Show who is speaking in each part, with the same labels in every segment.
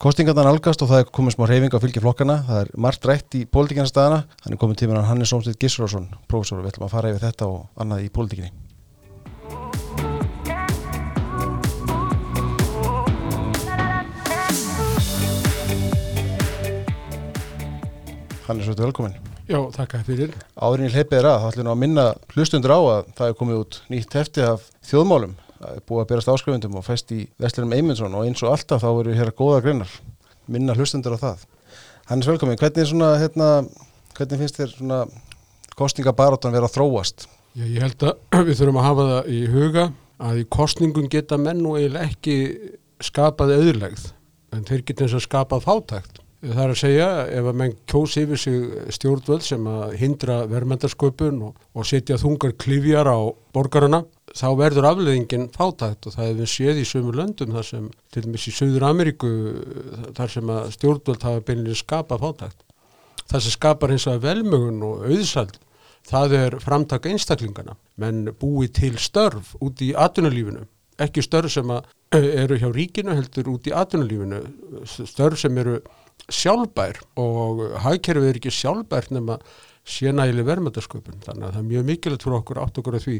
Speaker 1: Kostingarna nálgast og það er komið smá reyfing á fylgi flokkana. Það er margt rætt í pólitíkjana Hann er komið tíman Hannes Ómsveit Gissurarsson, prófessor. Við ætlum að fara yfir þetta og annað í pólitíkinni. Hannes, þetta er velkomin.
Speaker 2: Já, þakka fyrir.
Speaker 1: Áðurinn í hleypið er að, þá ætlum við að minna hlustundur á að það er komið út nýtt hefti af þjóðmálum búið að berast áskrifundum og fæst í Vestlurum Eymundsson og eins og alltaf þá eru hér að góða greinar, minna hlustundur á það. Hannes velkomin, hvernig, svona, hérna, hvernig finnst þér svona kostningabaróttan vera að þróast?
Speaker 2: Já, ég held að við þurfum að hafa það í huga að í kostningum geta menn og eiginlega ekki skapað auðlegð en þeir geta eins og skapað fátækt. Það er að segja ef að menn kjósi yfir sig stjórnvöld sem að hindra verðmæntarsköpun og, og setja þungar klifjar á borgarna þá verður afleðingin fátækt og það hefur séð í sömu löndum þar sem til dæmis í Söður Ameríku þar sem að stjórnvöld hafa beinlega skapað fátækt. Það sem skapar eins og velmögun og auðsald það er framtaka einstaklingana menn búi til störf út í atvinnulífinu, ekki störf sem eru hjá ríkinu heldur út í atvinnulífinu, störf sem eru sjálfbær og hagkerfið er ekki sjálfbær nema sénægileg verðmættasköpun þannig að það er mjög mikilvægt fyrir okkur átt okkur að því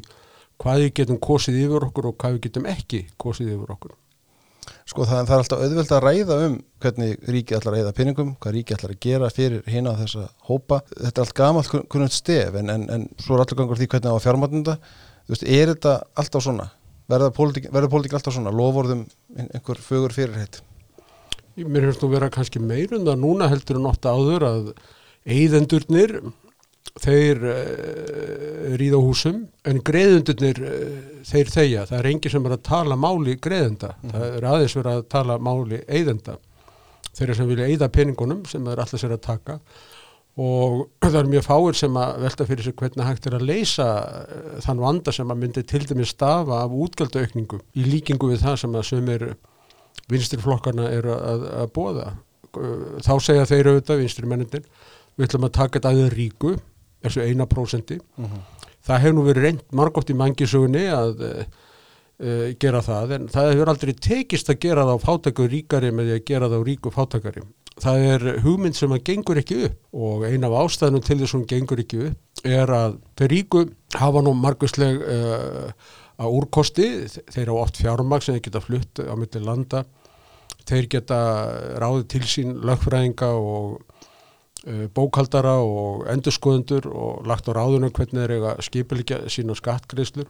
Speaker 2: hvað við getum kosið yfir okkur og hvað við getum ekki kosið yfir okkur.
Speaker 1: Sko það, það er alltaf auðvelt að ræða um hvernig ríkið ætlar að ræða peningum, hvað ríkið ætlar að gera fyrir hina þessa hópa. Þetta er allt gamalt kunnum stef en, en, en svo er alltaf gangur því hvernig það var fjármátnunda. Þú veist, er þetta alltaf svona? Verður pólitík alltaf svona? Lofórðum einhver fögur fyrirheit?
Speaker 2: Mér finnst þú vera kannski meirund að núna heldur en ofta áður að eigðendurnir þeir uh, eh, ríða húsum en greiðundurnir uh, þeir þeia, það er engi sem er að tala máli greiðenda, mm það er aðeins verið að tala máli eigðenda þeir sem vilja eigða peningunum sem er alltaf sér að taka. Og það er mjög fáir sem að velta fyrir sig hvernig hægt er að leysa uh, þann vanda sem að myndi til dæmis stafa af útgjaldaaukningu í líkingu við það sem að sömur vinstirflokkarna eru að, að bóða þá segja þeir auðvitað vinstir mennindir við ætlum að taka þetta aðeins ríku þessu eina prósendi uh. -huh. það hefur nú verið reynd margótt í mangisögunni að uh, gera það en það hefur aldrei tekist að gera það á fátakur ríkari með því að gera það á ríku fátakari það er hugmynd sem að gengur ekki upp og eina af ástæðunum til þess að hún gengur ekki upp er að þau ríku hafa nú margusleg uh, að úrkosti, þeir á oft fjármag sem þeir geta flutt á milli landa þeir geta ráðið til sín lögfræðinga og Eh, bókaldara og endurskoðundur og lagt á ráðunum hvernig þeir eiga skipilegja sín og skattgreðslur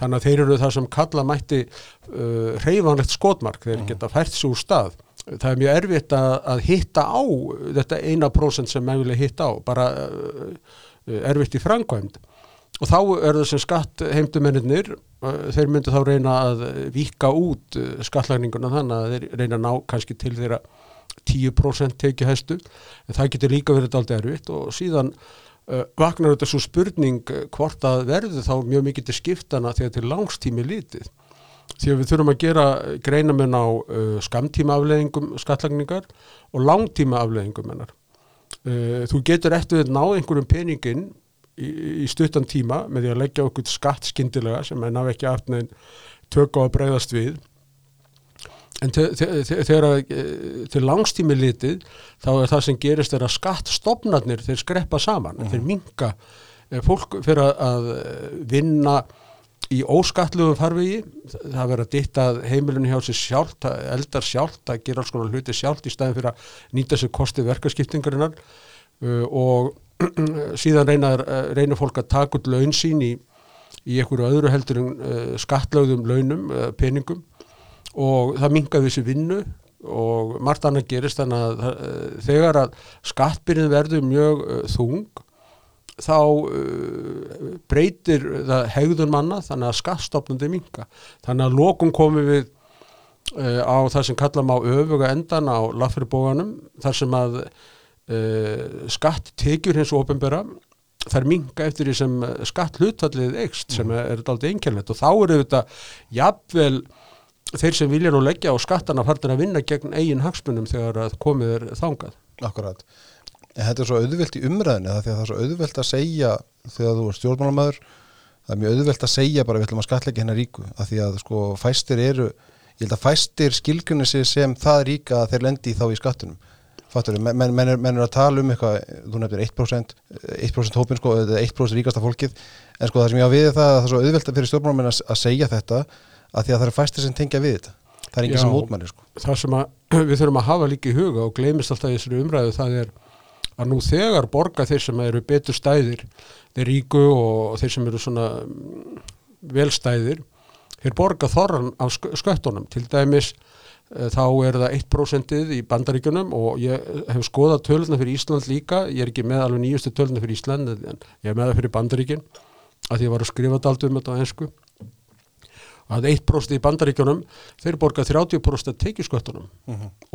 Speaker 2: þannig að þeir eru það sem kalla mætti uh, reyfanlegt skotmark. Þeir mm. geta fært svo úr stað. Það er mjög erfitt að, að hitta á þetta eina prósent sem maður vilja hitta á bara uh, erfitt í framkvæmd. Og þá er það sem skatt heimdumennir uh, þeir myndu þá reyna að vika út skattlægninguna þannig að þeir reyna að ná kannski til þeirra 10% tekið hæstu en það getur líka verið alltaf erfitt. Og síðan uh, vaknar þetta svo spurning uh, hvort að verður þá mjög mikið til skiptana þegar til langstími lítið því að við þurfum að gera greinamenn á uh, skamtíma afleðingum skattlagningar og langtíma afleðingum mennar. Uh, þú getur eftir að ná einhverjum peningin í, í stuttan tíma með því að leggja okkur skatt skindilega sem er ná ekki aftnæðin tök á að breyðast við En þegar eh, til langstími litið þá er það sem gerist er að skattstofnarnir þeir skreppa saman, mm. þeir minga fólk fyrir að eh, vinna í óskattlugum farvegi, það verður að ditta heimilinu hjá sér sjálft, eldar sjálft, að gera alls konar hluti sjálft í staðin fyrir að nýta sér kosti verkaskiptingarinnar. Uh, og síðan reynar, reynar fólk að taka út laun sín í, í einhverju öðru heldur en uh, skattlögðum launum, uh, peningum og það mingaði þessi vinnu og margt annað gerist þannig að uh, þegar að skattbyrðin verður mjög uh, þung þá uh, breytir það hegðun manna þannig að skattstofnandi minga þannig að lokum komum við á það sem kallam á öfuga endan á lafribóganum þar sem að skatt tekjur hins ofinbera þær minga eftir því sem skatt hlutallið ekst sem er, er alltaf einkjörnlegt og þá eru þetta jafnvel þeir sem vilja nú leggja á skattana farnir að vinna gegn eigin hagsmunum þegar komið er þángað.
Speaker 1: Akkurat. En þetta er svo auðvilt í umræðinu það er svo auðvilt að segja þegar þú er stjórnmálamæður það er mjög auðvilt að segja bara við ætlum að skatleggja hennar ríku að því að sko fæstir eru ég held að fæstir skilgrunni sig sem það ríka að þeir lendi þá í skattunum fattur, menn, menn, er, menn er að tala um eitthvað, þú nefnir 1% 1% hópin sko, eða 1% ríkasta fólkið en sko það sem ég á við það að það er svo auðvelt fyrir stjórnmálamenn að, að segja þetta að því að það eru fæstir sem tengja við þetta. Það er enginn
Speaker 2: Já.
Speaker 1: sem mótmælir sko.
Speaker 2: það sem að, við þurfum að hafa líka í huga og gleymist alltaf í þessari umræðu það er að nú þegar borga þeir sem eru betur stæðir þeir ríku og þeir sem eru svona mm, velstæðir þeir borga þorran af sk- sköttunum. Til dæmis eh, þá er það 1% í bandaríkjunum og ég hef skoðað töluna fyrir Ísland líka. Ég er ekki með alveg nýjustu töluna fyrir Ísland en ég er með það fyrir bandaríkin að ég var að skrifa þetta aldrei um þetta á ensku að 1% í bandaríkjunum þeir borga 30% af tekjusköttunum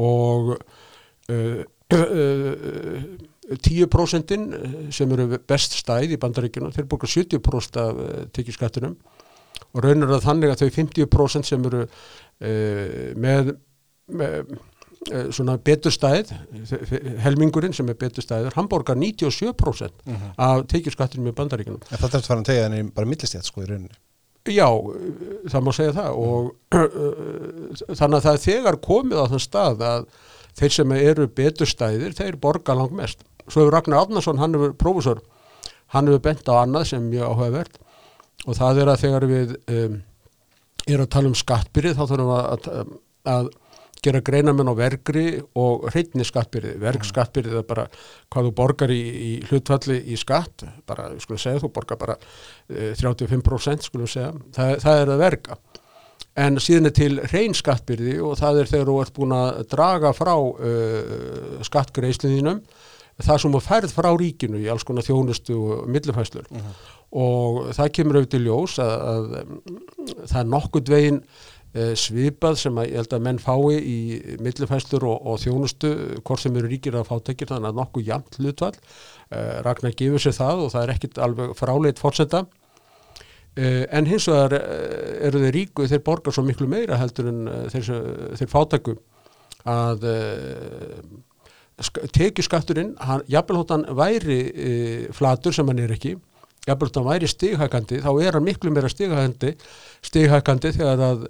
Speaker 2: og uh, uh, 10% sem eru best stæð í bandaríkjunum þeir borga 70% af uh, tekjuskattunum og raunir það þannig að þau 50% sem eru uh, með, með uh, svona betur stæð helmingurinn sem er betur stæður hann borgar 97% af tekjuskattunum í bandaríkjunum.
Speaker 1: En það er að fara að tegja henni bara millistjætt sko í rauninni
Speaker 2: Já, það má segja það og þannig að það þegar komið á þann stað að þeir sem eru betur stæðir, þeir borga langt mest. Svo hefur Ragnar Átnason, hann hefur prófessor, hann hefur bent á annað sem mjög áhugavert og það er að þegar við um, erum að tala um skattbyrði þá þurfum við að, að, að gera greinamenn á vergri og hreitni skattbyrði. Verg skattbyrði er bara hvað þú borgar í, í hlutfalli í skatt, bara, við skulum segja, þú borgar bara eh, 35% skulum segja, það, það er að verga. En síðan er til hrein skattbyrði og það er þegar þú ert búin að draga frá uh, skattgreisliðinum það sem þú færð frá ríkinu í alls konar þjónustu og millifæslur og það kemur auðvitað ljós að, að um, það er nokkurt veginn uh, svipað sem að ég held að menn fái í millifæslur og, og þjónustu hvort sem eru ríkir að fátekir þannig að nokkuð jafnt hlutvall uh, Ragnar gefur sér það og það er ekkit alveg fráleit fórsenda Uh, en hins vegar eru þeir ríku þeir borgar svo miklu meira heldur en þeir, þeir fátæku að tekjuskatturinn hann, jafnvel hótt hann væri flatur sem hann er ekki jafnvel hótt hann væri stighækandi þá er hann miklu meira stighækandi stighækandi þegar að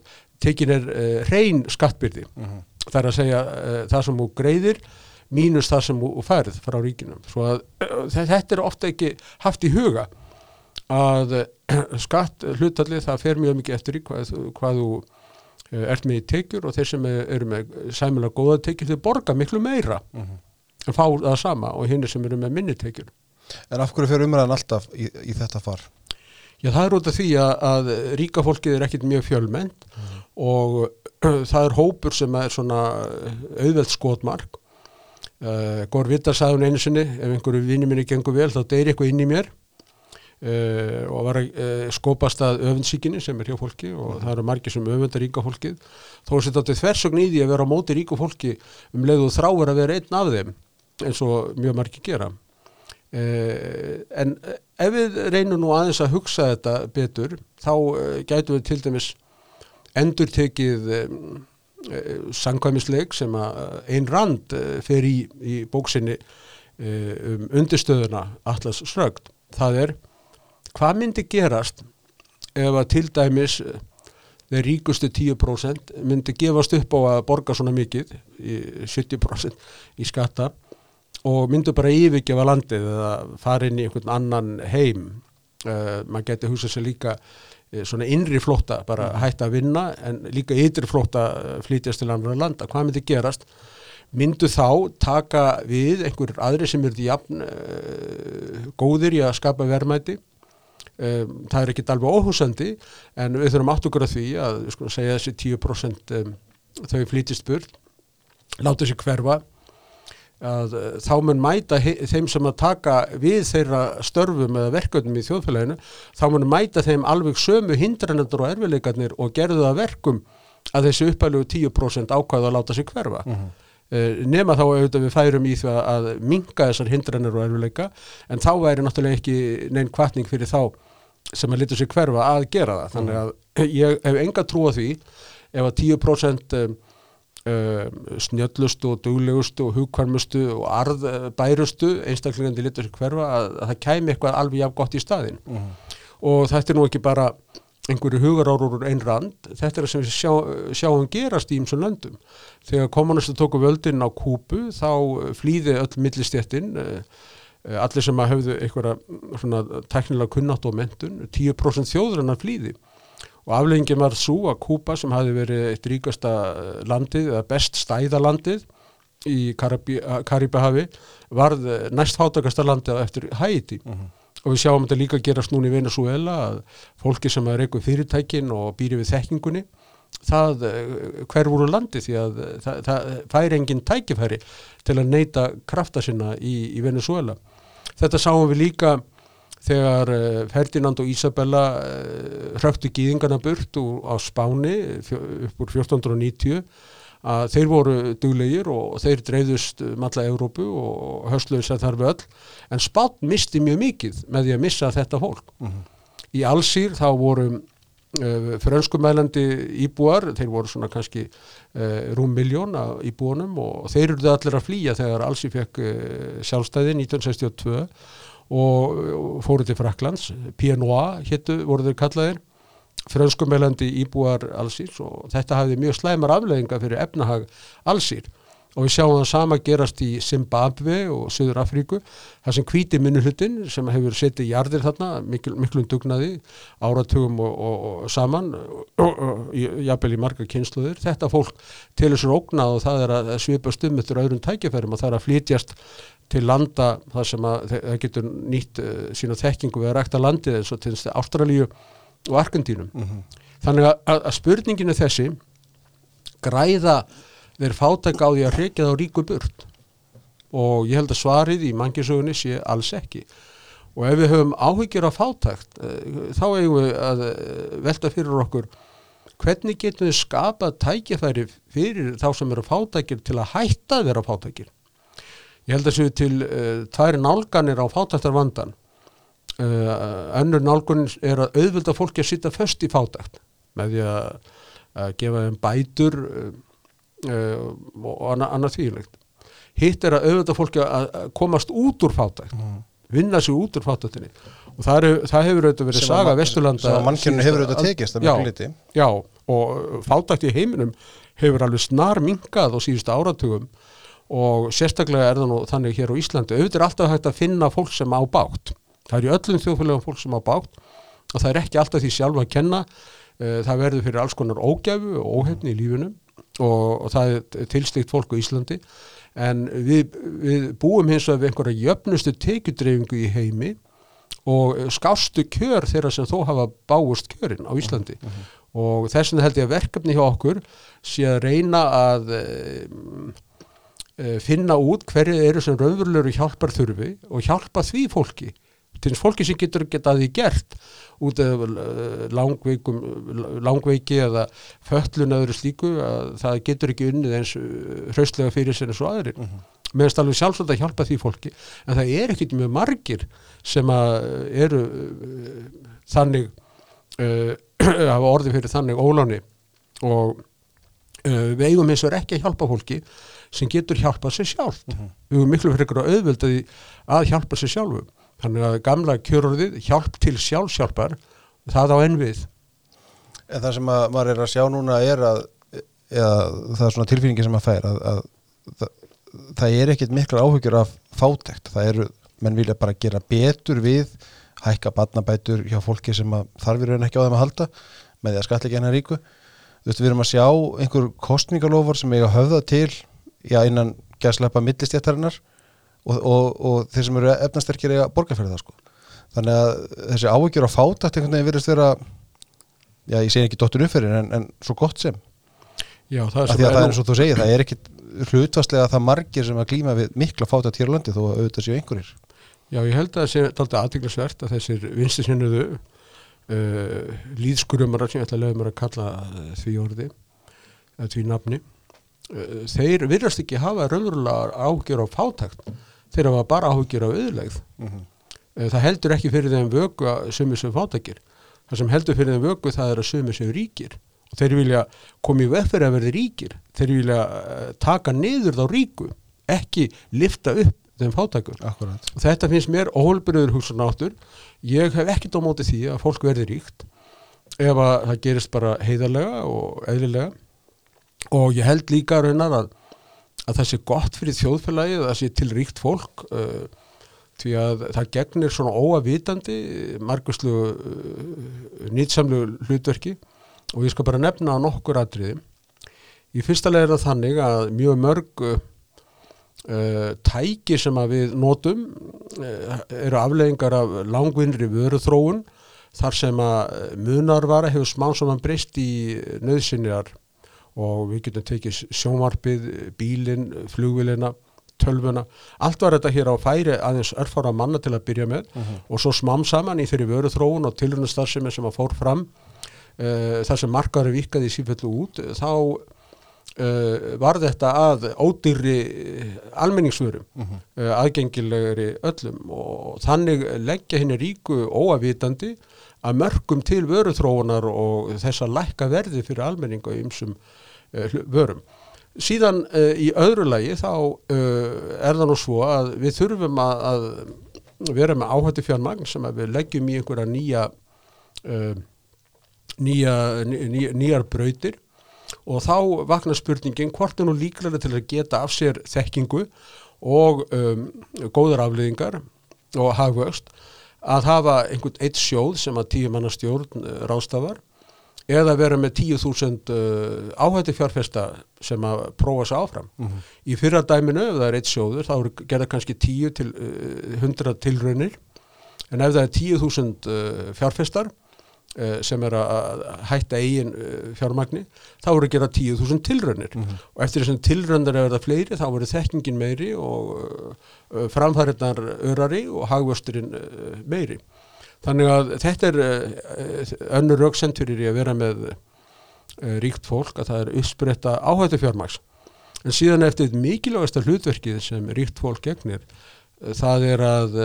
Speaker 2: tekin er uh, reyn skattbyrði. Það er að segja uh, það sem þú greiðir mínus það sem þú færð frá ríkinum svo að uh, þetta er ofta ekki haft í huga að eh, skatt hlutalli það fer mjög mikið eftir í hvað, hvað þú eh, ert með í tekjur og þeir sem er- eru með sæmilega góða tekjur þau borga miklu meira en fá það sama og hinn sem eru með minni tekjur.
Speaker 1: en af hverju fyrir umræðan alltaf í, í þetta far?
Speaker 2: Já það er út af því að, að ríka fólkið er ekkit mjög fjölmennt og það er hópur sem er svona auðveld skotmark. Uh, Gór Vittar sagði hún einu sinni, ef einhverju vinni minni gengur vel þá deyri eitthvað inn í mér uh, og var að uh, skopast að öfundsíkinni sem er hjá fólki og það eru margir sem öfundar ríka fólkið. Þó er þetta þversögn í því að vera á móti ríku fólki um leið og þráir að vera einn af þeim eins og mjög margir gera. En eh, ef við reynum nú aðeins að hugsa þetta betur þá gætum við til dæmis endur tekið um, uh, sangkvæmisleik sem að einn rand uh, fer í, í bóksinni um undirstöðuna Atlas Srögd. Það er hvað myndi gerast ef að til dæmis þeir ríkustu 10% myndi gefast upp á að borga svona mikið í 70% í skatta og myndu bara yfirgefa landið eða fara inn í einhvern annan heim uh, maður geti hugsað sér líka svona innri flótta, bara hætta að vinna en líka ytri flótta uh, flytjast til annar landa, hvað myndi gerast? Myndu þá taka við einhverjir aðri sem eru jafn uh, góðir í að skapa verðmæti? Um, það er ekkit alveg óhúsandi en við þurfum okkur að því að skulum segja þessi 10% um, þau flytist burt láta sér hverfa að uh, þá mun mæta þeim sem að taka við þeirra störfum eða verkefnum í þjóðfélaginu þá mun mæta þeim alveg sömu hindranendur og erfileikarnir og gerðu það að verkum að þessi uppalegu 10% ákvæðu að láta sig hverfa. Uh, nema þá auðvitað við færum í því að, minka þessar hindranir og erfileika en þá væri náttúrulega ekki neinn kvartning fyrir þá sem að litur sig hverfa að gera það. Þannig að ég hef enga trú á því ef að 10% um, snjöllustu og duglegustu og hugkvarmustu og arðbærustu einstaklingandi litur hverfa að, að það kæmi eitthvað alveg jafn gott í staðinn. Og þetta er nú ekki bara einhverju hugarárur úr einn rand, þetta er það sem við sjá, sjáum gerast í ymsum löndum. Þegar kommunistu tóku völdin á Kúbu þá flýði öll millistjettin, allir sem að höfðu einhverja teknilega kunnátt og mentun, 10% þjóðurinnar flýði og afleggingin var svo að Kúpa sem hafi verið eitt ríkasta landið eða best stæða landið í Karibahavi varð næst hátakasta landið eftir Haiti uh -huh. og við sjáum þetta líka gerast núna í Venezuela að fólki sem er eitthvað fyrirtækin og býri við þekkingunni það hver voru landi því að það, það fær engin tækifæri til að neyta krafta sinna í, í Venezuela þetta sáum við líka þegar Ferdinand og Isabella hröktu gýðingarna burt á Spáni upp úr 1490 að þeir voru duglegir og þeir dreifðust um alla Európu og höstluðis að þar við öll en Spán misti mjög mikið með því að missa þetta fólk. Uh -huh. Í allsýr þá voru uh, frönskumælandi íbúar, þeir voru svona kannski uh, rúm miljón íbúanum og þeir eruðu allir að flýja þegar allsýr fekk sjálfstæði 1962 og fóru til Fraklands, PNOA héttu voru þeir kallaðir. Frönskumælandi íbúar allsýrs og þetta hafði mjög slæmar afleðinga fyrir efnahag allsýr og við sjáum það sama gerast í Zimbabwe og Suður Afríku það sem hvíti minnuhlutin sem hefur setið jarðir þarna mikl, miklum dugnaði áratugum og, og, og saman jafnvel í marga kynsluðir þetta fólk til þessur ógnað og það er að svipa stum eftir öðrum tækifærum og það er að flytjast til landa það sem að það getur nýtt uh, sína þekkingu við að rækta landið eins og til þess að Ástralíu og Argentínum. Mm -hmm. Þannig að, að spurninginu þessi græða verið fátæk á því að reykja þá ríku burt og ég held að svarið í mangisögunni sé alls ekki og ef við höfum áhyggjur af fátækt þá eigum við að velta fyrir okkur hvernig getum við skapað tækjafæri fyrir þá sem eru fátækir til að hætta þeirra fátækir. Ég held að séu til uh, tværi nálganir á fátæktar vandan Uh, önnur nálgun er að auðvölda fólki að sitta först í fátækt með því að, að gefa þeim bætur uh, uh, og annað, annað þvílegt hitt er að auðvölda fólki að komast út úr fátækt mm. vinna sig út úr fátæktinni. Og það, er, það hefur auðvitað verið saga Vesturlanda
Speaker 1: sem að mannkjörnu hefur auðvitað tekist
Speaker 2: já, já, og fátækt í heiminum hefur alveg snar mingað á síðustu áratugum og sérstaklega er það nú þannig hér á Íslandi auðvitað er alltaf hægt að finna fólk sem á bátt það er í öllum þjóðfélagum fólk sem á bátt og það er ekki alltaf því sjálf að kenna. Það verður fyrir alls konar ógæfu og óhefni í lífunum og, og það er tilstygt fólk á Íslandi. En við, við búum hins vegar við einhverja jöfnustu tekjudreyfingu í heimi og skástu kjör þeirra sem þó hafa báust kjörin á Íslandi. Uh -huh. og þess vegna held ég að verkefni hjá okkur sé að reyna að e, finna út hverju eru sem raunverulegur hjálpar þurfi og hjálpa því fólki til þess fólki sem getur getaði gert út af langveikum, langveiki eða föllun öðru slíku að það getur ekki unnið eins hraustlega fyrir eins og aðrir uh -huh. meðan alveg sjálfsagt að hjálpa því fólki en það er ekkit mjög margir sem að eru uh, þannig uh, hafa orði fyrir þannig óláni og við eigum eins og er ekki að hjálpa fólki sem getur hjálpað sér sjálf -huh. við eigum miklu fyrir að auðvölda að hjálpa sér sjálfu Þannig að gamla kjörurðið hjálp til sjálfsjálfar það á ennvið.
Speaker 1: En það sem að maður er að sjá núna er að, eða það er svona tilfinningi sem að fær að, að það, það er ekkit mikla áhugjur af fátækt. Það eru, menn vilja bara gera betur við, hækka badnabætur hjá fólki sem þarfir en ekki á þeim að halda með því að skatleika hennar ríku. Þú veist, við erum að sjá einhver kostningalofar sem eiga höfða til, já, innan gæslepa millistjættarinnar og, og, og þeir sem eru efnasterkir eiga borgarferði það sko. Þannig að þessi áhugjur á fátætt einhvern veginn virðist vera já ég segi ekki dottur uppferðin en, en svo gott sem.
Speaker 2: Já það er,
Speaker 1: að það er eins og þú segir það er ekki hlutvastlega það margir sem að glýma við mikla fátætt hér á landi þó að auðvitað séu einhverjir.
Speaker 2: Já ég held að það sé alltaf aðdeglisvert að þessir vinstinsinnuðu uh, líðskurumar sem ég ætla að lögum að kalla því orði því nafni uh, þeir virðast ekki hafa raunverulega áhugjur á fátækt þeir hafa bara áhugir á auðlegð. Mm -hmm. það heldur ekki fyrir þeim vögu að sumir sem fátakir það sem heldur fyrir þeim vögu það er að sumir sem ríkir. Og þeir vilja koma í veðferð að verði ríkir. Þeir vilja uh, taka niður þá ríku ekki lifta upp þeim fátakur
Speaker 1: Akkurat.
Speaker 2: og þetta finnst mér óholbyrður hugsanáttur ég hef ekkit á móti því að fólk verði ríkt. Ef að það gerist bara heiðarlega og eðlilega og ég held líka raunar að, að það sé gott fyrir þjóðfélagið að það sé til ríkt fólk uh, því að það gegnir svona óavitandi marguslu uh, nýtsamlu hlutverki. Og ég skal bara nefna nokkur atriði. Í fyrsta lega er það þannig að mjög mörg uh, tæki sem við notum uh, eru afleggingar af langvinnri vöruþróun þar sem að munarvara hefur smá saman breyst í nöðsynjar og við getum tekið sjónvarpið, bílinn, flugvilina, tölvuna, allt var þetta hér á færi aðeins örfára manna til að byrja með og svo smám saman í þeirri vöru þróun og tilrunastarfsemi sem að fór fram uh, þar sem markaður vikaði sífellu út, þá uh, var þetta að ódýrri almenningsvörum, uh, aðgengilegri öllum. Og þannig leggja henni ríku óavitandi að mörgum til vöruþróunar og þess að lækka verði fyrir almenning og ymsum uh, vörum. Síðan uh, í öðru lagi þá uh, er það nú svo að við þurfum að, að vera með áhættu fjármagn sem við leggjum í einhverja nýja, nýja, nýja nýjar brautir og þá vaknar spurningin hvort er nú líklega til að geta af sér þekkingu og um, góðar afliðingar og hagvöxt að hafa einhvern eitt sjóð sem að tíu manna stjórn rástafar eða vera með 10.000 uh, áhætti fjárfesta sem að prófa sér áfram. Í fyrra dæminu, ef það er eitt sjóður, þá gerða kannski 10 til uh, 100 tilraunir, en ef það er 10.000 uh, fjárfestar uh, sem er að hætta eigin uh, fjármagni, þá eru gera 10.000 tilraunir. Og eftir þessum tilraunir er það fleiri, þá eru þekkingin meiri og uh, framfæriðnar örari og hagvösturinn uh, meiri. Þannig að þetta er uh, önnur rauksend fyrir í að vera með uh, ríkt fólk að það er uppspretta áhættu fjármags. En síðan eftir mikilvægasta hlutverkið sem ríkt fólk gegnir, það er að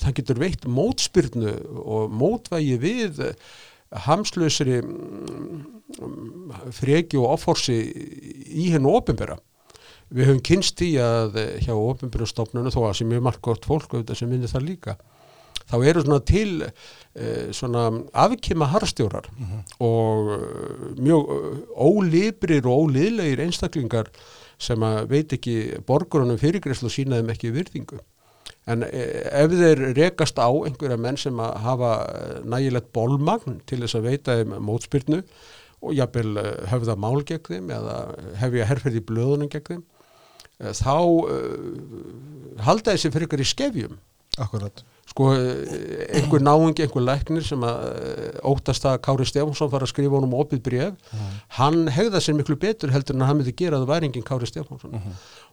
Speaker 2: það getur veitt mótspyrnu og mótvægi við uh, hamslausri um, freki og offorsi í hennu ofinbera. Við höfum kynst í að hjá ofinbera stofnunum þó að sem er margótt fólk auðvitað sem minnir það líka þá eru svona til uh, svona afkima harstjórar og uh, mjög uh, ólibrir og óliðlegir einstaklingar sem að veit ekki borgurunum fyrirgræslu og sína þeim ekki virðingu. En eh, ef þeir rekast á einhverja menn sem að hafa eh, nægilegt bólmagn til þess að veita þeim mótspyrnu og eh, höfða mál gegn þeim eða hefja herferð í blöðunum gegn þeim, eh, þá uh, halda þessi fyrir ykkur í skefjum
Speaker 1: Akkurat.
Speaker 2: Sko eh, einhver náingi, einhver læknir sem að eh, óttast að Kári Stefánsson fara að skrifa honum opið bref hann hegða sér miklu betur heldur en hann myndi gera að það væri enginn Kári Stefánsson.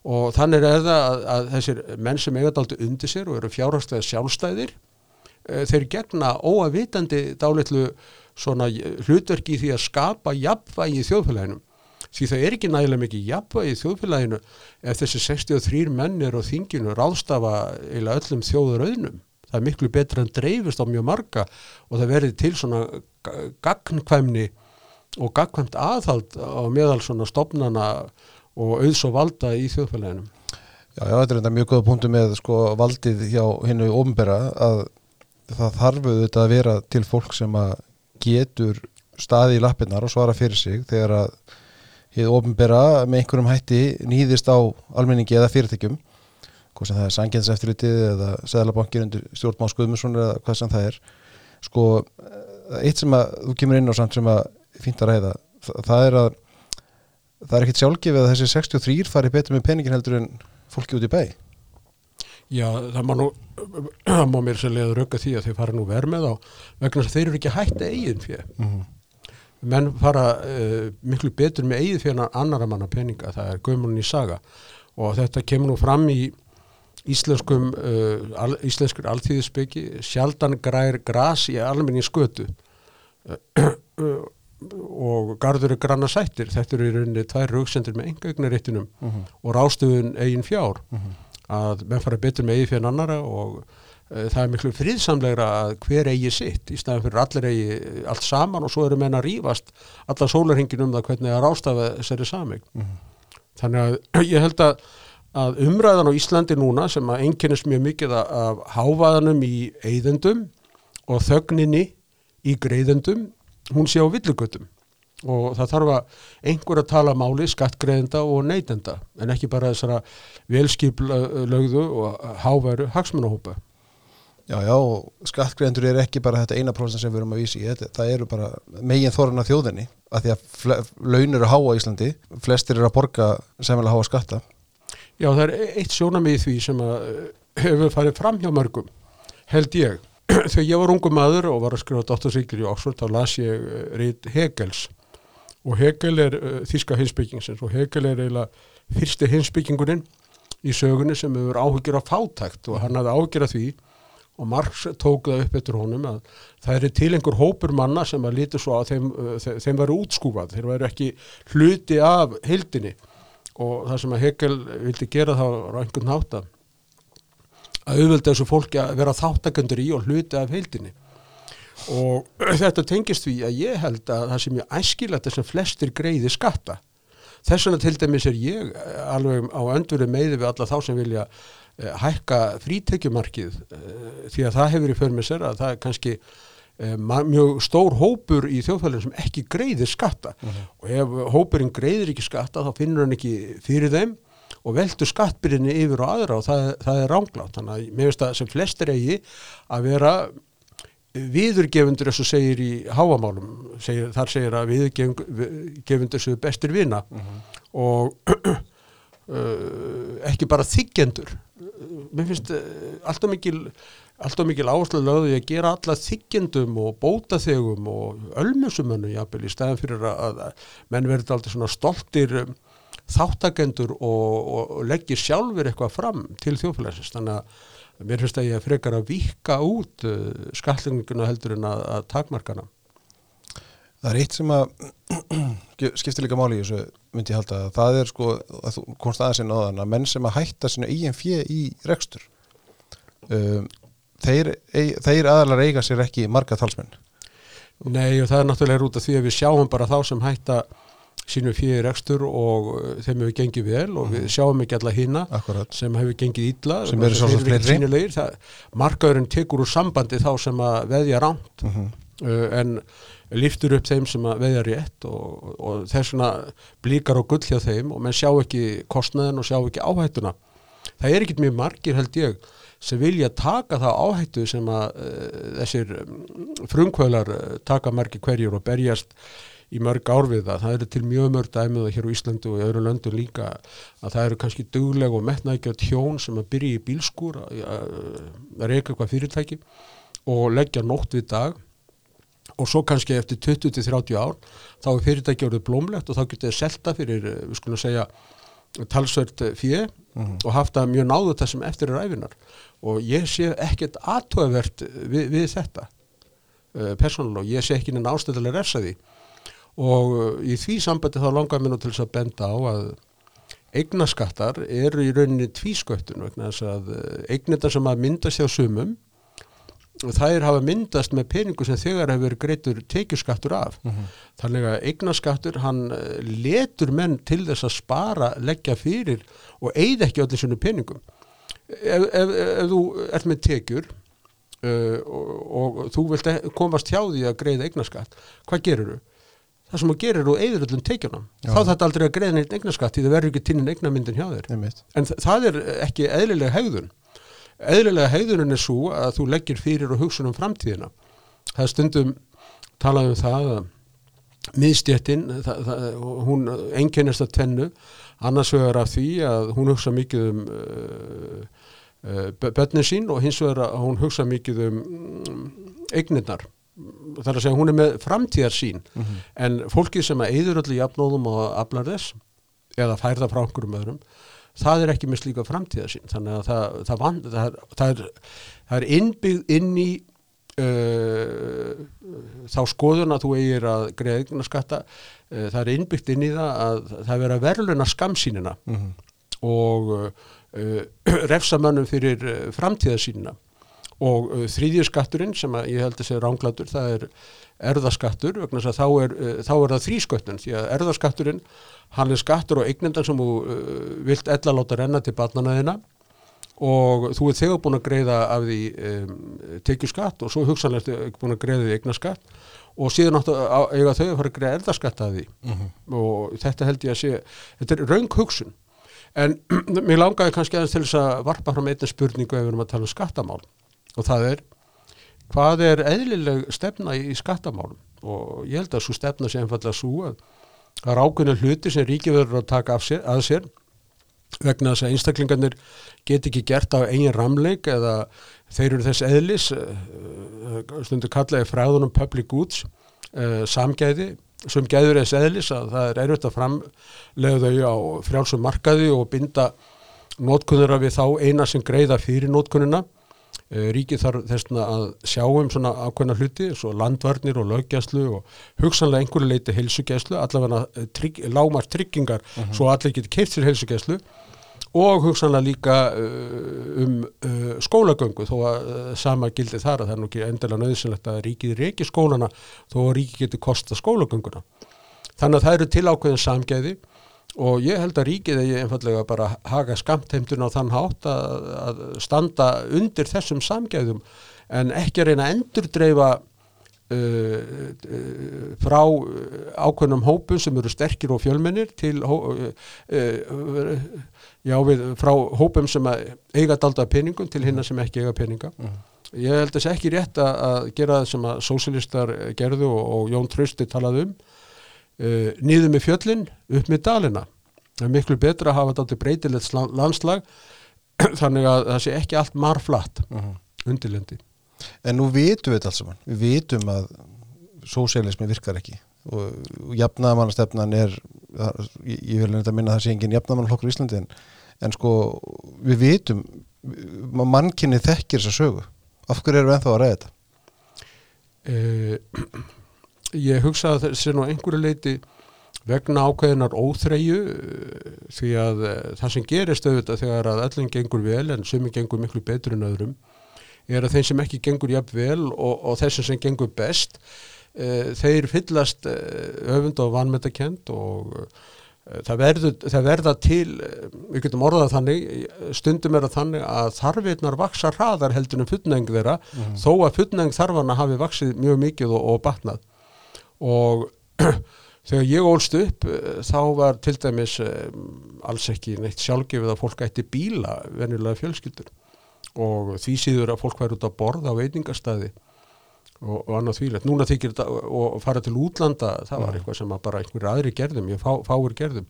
Speaker 2: Og þannig er það að, að þessir menn sem eiga daldi undir sér og eru fjárhagslega sjálfstæðir eh, þeir gegna óavitandi dálitlu svona hlutverki því að skapa jafnvægi í þjóðfélaginu. Því það er ekki nægilega mikið jafnvægi í þjóðfélaginu ef þessi 63 menn er á þinginu ráðstafa eila öllum þjóðurauðnum það er miklu betra en dreifist á mjög marga og það verði til svona ga- gagnkvæmni og gagnkvæmt aðhald á meðal svona stopnana og auðs og valda í þjóðfélaginu.
Speaker 1: Já, já, þetta er enda mjög góða punktu með sko valdið hjá hinnu ofnbera að það þarf auðvitað að vera til fólk sem að getur staði í lappirnar og svara fyrir sig þegar að hið ofnbera með einhverjum hætti nýðist á almenningi eða fyrirtækjum hvað sem það er sangjenseftirlitið eða seðlabankir undir stjórnmál Skuðmundsson eða hvað sem það er. Sko, eh, eitt sem að þú kemur inn á samt sem að fínt að ræða, það, það er að það er ekkit sjálfgefið að þessi 63 fari betur með peningin heldur en fólki út í bæ.
Speaker 2: Já, það má nú það má mér leiður rögga því að þeir fara nú verð með á vegna þess að þeir eru ekki hætti eigin fyrir
Speaker 1: mm -hmm.
Speaker 2: menn fara uh, miklu betur með eigið fyrir annara manna peninga, það er gömulun í saga. Og þetta kemur nú fram í íslenskum uh, al, íslenskur alþýðisbyggi sjaldan grær gras í almenni skötu. Uh, og garður er granna sættir. Þetta eru í rauninni tvær rauksendir með engagnaréttinum og rástuðun eigin fjár. Að menn fara betur með eigið fyrir annara og uh, það er miklu friðsamlegra að hver eigi sitt í staðan fyrir allir eigi allt saman og svo eru menn að rífast alla sólarhingin um það hvernig að rástafa þessari saming þannig að ég held að, að umræðan á Íslandi núna sem að einkennist mjög mikið af, hávaðanum í eyðendum og þögninni í greiðendum hún sé á villugötum og það þarf að einhver að tala máli skattgreðenda og neytenda en ekki bara þessara velskiplögðu og háværu hagsmunahópa.
Speaker 1: Já, já, skattgreðendur er ekki bara þetta eina prósent sem við erum að vísi í, þetta, það eru bara megin þorran af þjóðinni, af því að fle, laun eru háa í Íslandi, flestir eru að borga semlega háa skatta.
Speaker 2: Já, það er eitt sjónamið því sem eh, hefur farið fram hjá mörgum, held ég. Þegar ég var ungu maður og var að skrifa dóttarsvíkir í Oxford, þá las ég eh, rít Hegels og Hegel er uh, þíska hinsbyggingsins og Hegel er eiginlega fyrsti hinsbyggingurinn í sögunni sem hefur áhugir af fátækt og hann hafði áhugir af því og Marx tók það upp eftir honum að það er til einhver hópur manna sem að líti svo að þeim, uh, þeim væri útskúfað, þeir væri ekki hluti af heildinni og það sem að Hegel vildi gera þá á einhvern nátt að auðvölda þessu fólki að vera þáttakendur í og hluti af heildinni. Og þetta tengist því að ég held að það sem ég æskilagt þess að flestir greiði skatta. Þess vegna til dæmis er ég eh, alveg á önduru meði við alla þá sem vilja uh, hækka frítekjumarkið uh, því að það hefur í för með sér að það er kannski mjög stór hópur í þjóðfælinn sem ekki greiðir skatta.
Speaker 1: Uh -huh.
Speaker 2: og ef hópurinn greiðir ekki skatta þá finnur hann ekki fyrir þeim og veldur skattbyrjunni yfir og aðra og það, það er ránglátt þannig að mér finnst að sem flestir eigi að vera viðurgefundur eins og segir í háamálum segir, þar segir að viðurgefundur séu bestir vina.
Speaker 1: Uh -huh.
Speaker 2: og uh, ekki bara þykjendur mér finnst alltaf mikil alltaf mikil áherslu lögðu að gera alla þykjendum og bótaþegum og ölmusumönnu jafnvel í stæðan fyrir að, að menn verður aldrei svona stoltir um, þáttakendur og, og, leggir sjálfur eitthvað fram til þjóðfélagsins. Þannig að mér finnst að ég frekar að vika út uh, skallinguna heldur en að, að takmarkana
Speaker 1: Það er eitt sem að skiptir líka máli í þessu myndi ég halda að það er sko, að þú komst aðeins inn á þann að menn sem að hætta sinu eigin fjö í rekstur um, þeir, þeir aðalar eiga sér ekki marga talsmenn.
Speaker 2: Nei og það er náttúrulega út af því að við sjáum bara þá sem hætta sínu fyrir rekstur og uh, þeim hefur gengið vel og við sjáum ekki alla
Speaker 1: Akkurat
Speaker 2: sem hefur gengið illa
Speaker 1: Sem eru sjálfsagt fleiri.
Speaker 2: markaðurinn tekur úr sambandi þá sem að veðja rámt
Speaker 1: uh -huh.
Speaker 2: uh, en liftur upp þeim sem að veðja rétt og, og þess vegna blíkar á gull hjá þeim og menn sjá ekki kostnaðin og sjá ekki áhættuna. Það er ekkit mjög margir held ég sem vilja taka það áhættu sem að uh, þessir um, frumkvölar uh, taka margir hverjur og berjast í mörg ár við það. Það eru til mjög mörg dæmið hér á Íslandu og í öðru löndum líka að það eru kannski dugleg og metnaðgjörð hjón sem að byrja í bílskúr að, að reyka eitthvað fyrirtæki og leggja nótt við dag og svo kannski eftir 20-30 ár þá er fyrirtæki orðið blómlegt og þá getur þið selta fyrir, við skulum segja talsvert fjö
Speaker 1: Uh -huh.
Speaker 2: og haft það mjög náðu þessum eftir ræfinar og ég sé ekkert aðtöðavert við, við þetta uh, persónulega. Og ég sé ekki neina ástöðulega refsa því. Og uh, í því sambandi þá langar mér nú til þess að benda á að eignaskattar eru í rauninni tvísköttun vegna þess að eignindar sem að myndast hjá sumum og þær hafa myndast með peningu sem þegar hefur greitur tekjuskattur af
Speaker 1: Uh -huh.
Speaker 2: þannig að eignaskattur hann uh, letur menn til þess að spara leggja fyrir og eigð ekki allir svona peningum ef, ef, ef þú ert með tekjur uh, og, og þú vilt e- komast hjá því að greiða eignaskatt hvað gerur þú? Það sem þú gerir þú eigður öllum tekjunum
Speaker 1: Já.
Speaker 2: þá þetta aldrei að greiða neitt eignaskatt því það verður ekki tínin eignamyndin hjá þér
Speaker 1: Einmitt.
Speaker 2: en það er ekki eðlilega hegðun eðlilega hegðunin er svo að þú leggir fyrir og hugsun um framtíðina. Það er stundum talað um það að miðstjettin hún einkennist að tvennu. Annars vegar af því að hún hugsa mikið um uh, uh, bönnin sín og hins vegar að hún hugsa mikið um um, eignirnar. Það er að segja hún er með framtíðar sín
Speaker 1: Uh -huh.
Speaker 2: en fólkið sem að eyður öllu jafnóðum og aflar þess eða fær það frá einhverjum öðrum það er ekki með slíka framtíðasín þannig að það, það, van, það, það, er, það er innbyggð inn í uh, þá skoðun að þú eigir að greiða eignaskatta uh, það er innbyggt inn í það að það er að verðluna skamsýnina
Speaker 1: Uh -huh.
Speaker 2: og uh, refsa mönnum fyrir uh, framtíðasínina og uh, þriðjurskatturinn sem að ég held að segja ránglatur það er erðaskattur vegna þess að þá er, uh, þá er það þrísköttun því að erðaskatturinn hann er skattur og eignendan sem þú uh, vilt ella láta renna til barnanaðina og þú ert þegar búin að greiða af því um, tekjuskatt og svo hugsanlega ertu búin að greiða því eignaskatt og síðan áttu að eiga þau að fara að greiða erðaskatta að því. Og þetta held ég að sé þetta er raung hugsun. En mér langaði kannski aðeins til þess að varpa fram einnig spurningu ef við erum að tala um skattamál og það er hvað er eðlileg stefna í, skattamálum? Og ég held að svo stefna sé einfallega svo að það er ákveðna hluti sem ríki verður að taka af sér, að sér vegna þess að einstaklingarnir get ekki gert á eigin ramleik eða þeir eru þess eðlis uh, stundu kallaði fræðunum public goods uh, samgæði sem gæður þess eðlis að það er erfitt að framlega þau á frjálsum markaði og binda nótkunnura við þá eina sem greiða fyrir nótkunnuna ríkið þarf þessna að sjá um svona ákveðna hluti svo landvarnir og löggjæslu og hugsanlega einhverju leiti heilsugjæslu allavega trygg, lámar tryggingar svo allir getur keirt sér heilsugjæslu og hugsanlega líka uh, um uh, skólagöngu þó að uh, sama gildi þar að það er nú ekki endilega nöðsynlegt að ríkið reiki skólana þó að ríkið getur kosta skólagönguna. Þannig að það eru til ákveðin samgæði og ég held að ríkið eigi einfallega bara haga skamtheimtun á þann hátt að, að standa undir þessum samgæðum en ekki að reyna að endurdreifa Uh, uh, frá ákveðnum hópum sem eru sterkir og fjölmennir til uh, já, við, frá hópum sem eiga dalda peningum til hinna sem ekki eiga peninga. Ég held að sé ekki rétt að, að gera það sem að sósilistar gerðu og, og Jón Trausti talaði um nýðu með fjöllin upp með dalina. Það er miklu betra að hafa daldi breytilegt landslag þannig að það sé ekki allt marflatt undirlendi.
Speaker 1: En nú vitum við þetta alls saman, við vitum að sósélismi virkar ekki. Og, og jafnaðamannastefnan er, ég, ég vil nefnda minna að það sé engin jafnaðamannflokkur í Íslandi en, en sko við vitum, mannkynni þekkir þessa sögu, af hverju erum við ennþá að ræða þetta?
Speaker 2: Uh, ég hugsa að þessi nú einhverju leiti vegna ákveðinar óþreyju uh, því að uh, það sem gerist auðvitað þegar að öllum gengur vel en sumi gengur miklu betur en öðrum er að þeim sem ekki gengur jafn vel og, og þessum sem gengur best uh, þeir fyllast öfund og vanmetakent og uh, það, verður, það verða til við getum orðað þannig stundum er að þannig að þarfinnar vaksa hraðar heldur en fullneng þeirra mm. þó að fullneng þarfana hafi vaksið mjög mikið og, og batnað og þegar ég ólst upp þá var til dæmis alls ekki neitt sjálfgefið að fólk ætti bíla venjulega fjölskyldur. Og því síður að fólk væri út að borða á veitingastæði og, og annað þvílegt. Núna þykir þetta og fara til útlanda, það var eitthvað sem bara einhverju aðri gerðum, ég fá, fáir gerðum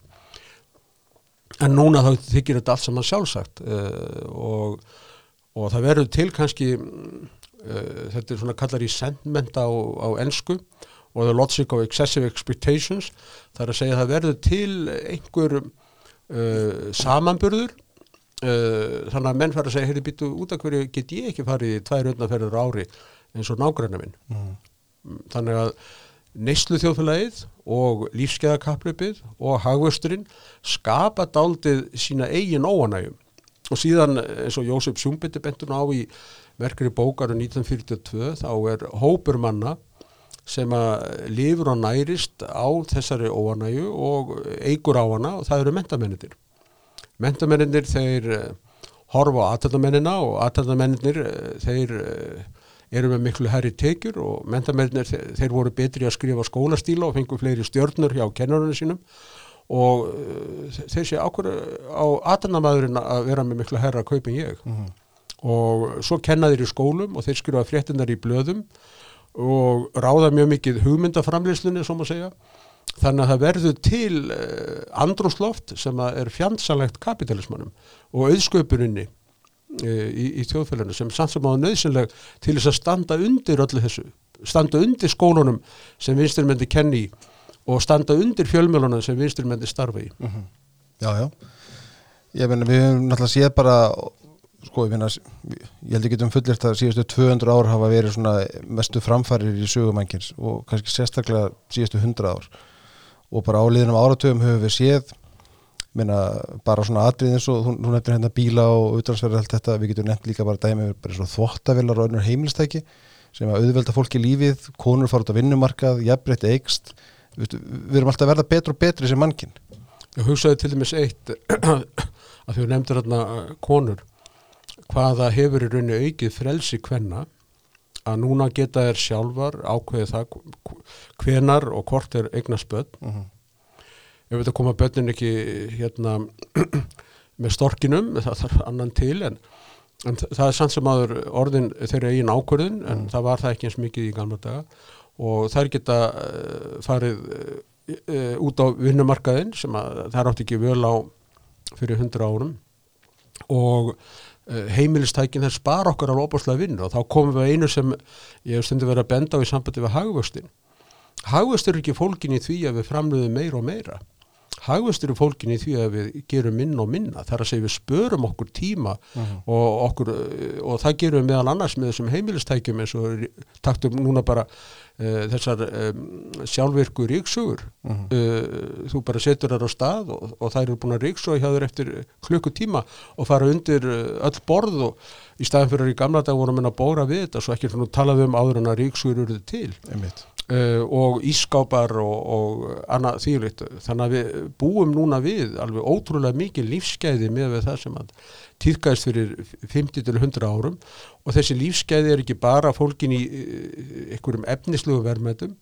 Speaker 2: en núna þá þykir þetta allt saman sjálfsagt uh, og, og það verður til kannski uh, þetta er svona kallar í sentment á, á ennsku og the logic of excessive expectations það er að segja að það verður til einhver uh, samanburður. Uh, þannig að menn fara að segja heyrði býtu út af hverju get ég ekki farið í tvær öndnaferður ári eins og nágræna minn? Mm. þannig að neyslu þjóðfélagið og lífskeiðakaplöpið og hagvösturinn skapa daldið sína eigin óanægum og síðan eins og Jósef Sjúmbytti bentun á í verkari bókaru 1942 þá er hópur manna sem að lifur og nærist á þessari óanægu og eigur á hana og það eru mentamennir mentamennir þeir uh, horfa á aðtæðamennina og aðtæðamennir uh, eh, þeir uh, eru með miklu herri tekjur og mentamennir þeir, þeir voru betri að skrifa skólastíla og fengu fleiri stjórnur hjá kennarinn sínum og þeir sé ákveður á aðtæðamæðurinn að vera með miklu herra að kaupa en ég mm -hmm. og svo kenna þeir í skólum og þeir skrifa fréttinar í blöðum og ráða mjög mikið hugmyndaframleyslunni, svo maður segja Þannig að það verður til uh, andrúsloft sem er fjandsalegt kapitalismannum og auðsköpuninni uh, í, í þjóðfélaginu sem samt sem áður nöðsynleg til þess að standa undir öllu þessu, standa undir skólunum sem vinsturmendi kenni og standa undir fjölmjölunum sem vinsturmendi starfa í.
Speaker 1: Mm -hmm. Já, já. Ég meina við hefum náttúrulega séð bara, sko ég meina, ég held ekki um fullirt að síðustu 200 ár hafa verið svona mestu framfærir í sögumænkins og kannski sérstaklega síðustu 100 ár. Og bara áliðinum áratöfum höfum við séð minna, bara svona atrið eins og hún nefnir hérna bíla og utdragsverðar allt þetta, við getum nefnt líka bara dæmi bara svona þvottavillar og önnur heimilstæki sem að auðvelda fólki lífið konur fara út á vinnumarkað, jafnbreytt eigst við, við erum alltaf að verða betur og betri sem mannkinn.
Speaker 2: Ég hugsaði til dæmis eitt að þú nefndir hérna konur hvaða hefur í rauninu aukið frelsi hvenna að núna geta þær sjálfar ákveðið það hvenar og hvort er eignar spöld
Speaker 1: mm -hmm.
Speaker 2: ef þetta koma börnin ekki hérna með storkinum, það þarf annan til en, en það er sann sem aður orðin þeirra eigin ákvörðun en
Speaker 1: Mm.
Speaker 2: það var það ekki eins mikið í gamla daga og þær geta uh, farið uh, út á vinnumarkaðin sem að það átti ekki völ á fyrir hundra árum og uh, heimilistækin þær spara okkar alveg opaslega vinnu og þá komum við að einu sem ég hef stundu verið að benda á í sambandi við hagvöxtin hagvöxtur er ekki fólkin í því að við framluðum meira og meira fólkin í því að við gerum minna og minna þar að segja við spörum okkur tíma
Speaker 1: Mhm.
Speaker 2: og, okkur, uh, og það gerum við meðal annars með þessum heimilistækjum eins og taktum núna bara uh, þessar um, sjálfvirku ríksugur
Speaker 1: Mhm.
Speaker 2: uh, þú bara setur þar á stað og, og það eru búin að ríksuga hjá þér eftir klukkutíma og fara undir uh, öll borð og í staðin fyrir að í gamla dag voru að minna að bóra við þetta svo ekki svona talaðu um áður en að ríksugur eru til
Speaker 1: einmitt
Speaker 2: uh, og ískápar og, og annað þýrlitt þannig að við búum núna við alveg ótrúlega mikið lífsgæði með það sem að týrkaðist fyrir 50 til 100 árum. Og þessi lífsgæði er ekki bara fólkin í uh, einhverjum efnislegu verðmætum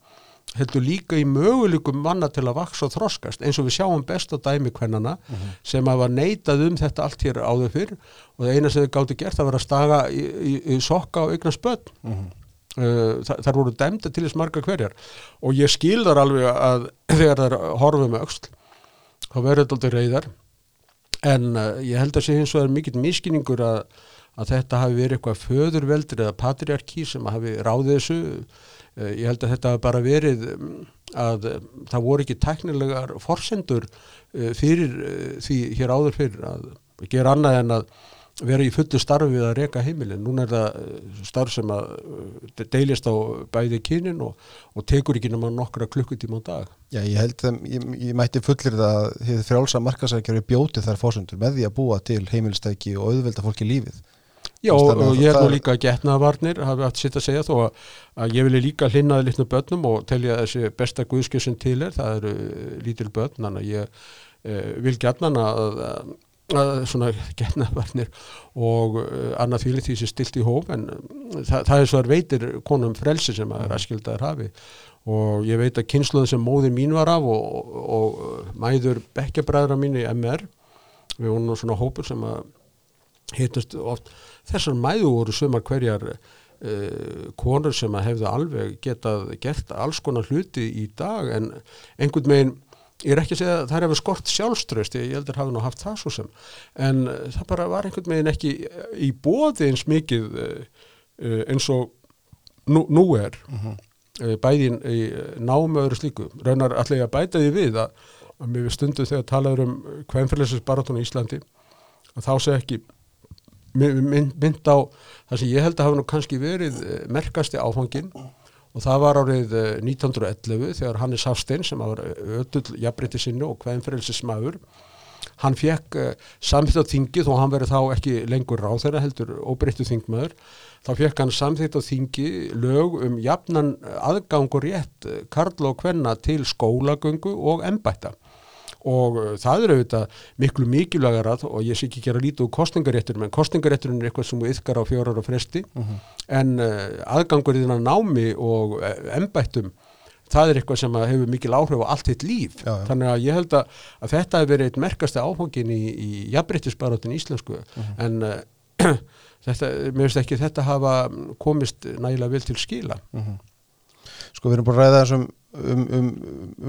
Speaker 2: heldur líka í möguleikum manna til að vaksa og þroskast. Eins og við sjáum best á dæmi hvernana sem hafa neitað um þetta allt hér áður fyrr. Og það eina sem þau gáttu gert það var að staga í, í, í sokka og börn.
Speaker 1: Mhm.
Speaker 2: Uh, þa þar voru dæmda til þess marga hverjar. Og ég skil þar alveg að þegar þar horfum með öxl þá verður þetta aldrei reyðar en uh, ég held að sé hins vegar mikill miskinningur að, að þetta hafi verið eitthvað föðurveldur eða patriarki sem hafi ráðið þessu. Uh, ég held að þetta hafi bara verið um, að uh, það voru ekki teknilegar forsendur fyrir því hér áður fyrir að gera annað en að vera í fullu starfi við að reka heimilin. Núna er það eh, starf sem að eh, deilist á bæði kynin og, og tekur ekki nema nokkra klukkutíma á dag.
Speaker 1: Já, ég held að ég, ég mætti fullir það að þið frjálsa markasækjari bjóti þær fósundur með því að búa til heimilstæki og auðvelda fólki lífið.
Speaker 2: Já, og, og ég er
Speaker 1: það
Speaker 2: nú líka getnaðvarnir, hafi haft sitt að segja þó að, að ég vilja líka hlinnaði litnum börnum og telja þessi besta guðskjöð sem til er, það eru eh, lítil börn, þannig að ég vil að, að svona getnaðvarnir og uh, annað fíli því sem stilt í hóp en uh, það, það er svo að veitir konum frelsi sem að raskildaður hafi. Og ég veit að kynsluðin sem móðir mín var af og, og, og mæður bekkjabræðra mín í MR við vorum nú svona hópur sem að hittast oft. Þessar mæðu voru sumar hverjar uh, konur sem að hefðu alveg getað gert alls konar hluti í dag en einhvern veginn ég er ekki að segja að það eftir skort sjálfströst ég heldur hafi nú haft það svo sem. En uh, það bara var einhvern veginn ekki í bóði eins mikið uh, eins og nú, nú er. Uh, bæði í- í námu öðru slíku. Raunar allir að bæta því við að, að við stundu þegar talaður um hvernfélagsins barátunum í Íslandi að þá segja ekki mynd, mynd, á það sem ég held að hafa nú kannski verið eh, merkasti áfangin og það var árið eh, 1911 þegar Hannes Hafstein sem var öll jafnbreytti sinni og hvernfélagsins maður hann fekk uh, samþýtt á þingi þó hann verið þá ekki lengur ráð þeirra heldur óbreyttu þingmaður þá fekk hann samþýtt á þingi lög um jafnan aðgang og rétt eh, karla og kvenna til skólagöngu og embætta og uh, það er auðvitað miklu mikilvægara og ég sé ekki gera lítið úr kostningaréttur en kostningarétturinn er eitthvað sem við yfkar á fjórar og fresti. En uh, aðgangur í þennan námi og uh, embættum það er eitthvað sem hefur mikil áhrif á allt þitt líf.
Speaker 1: Já, já.
Speaker 2: þannig að ég held að, að þetta hefur verið eitt merkasti áfangin í, í jafnbryttisbarátin íslensku. En uh, þetta, mér finnst ekki þetta hafa komist nægilega vel til skila.
Speaker 1: Sko við erum búin að ræða þessum um, um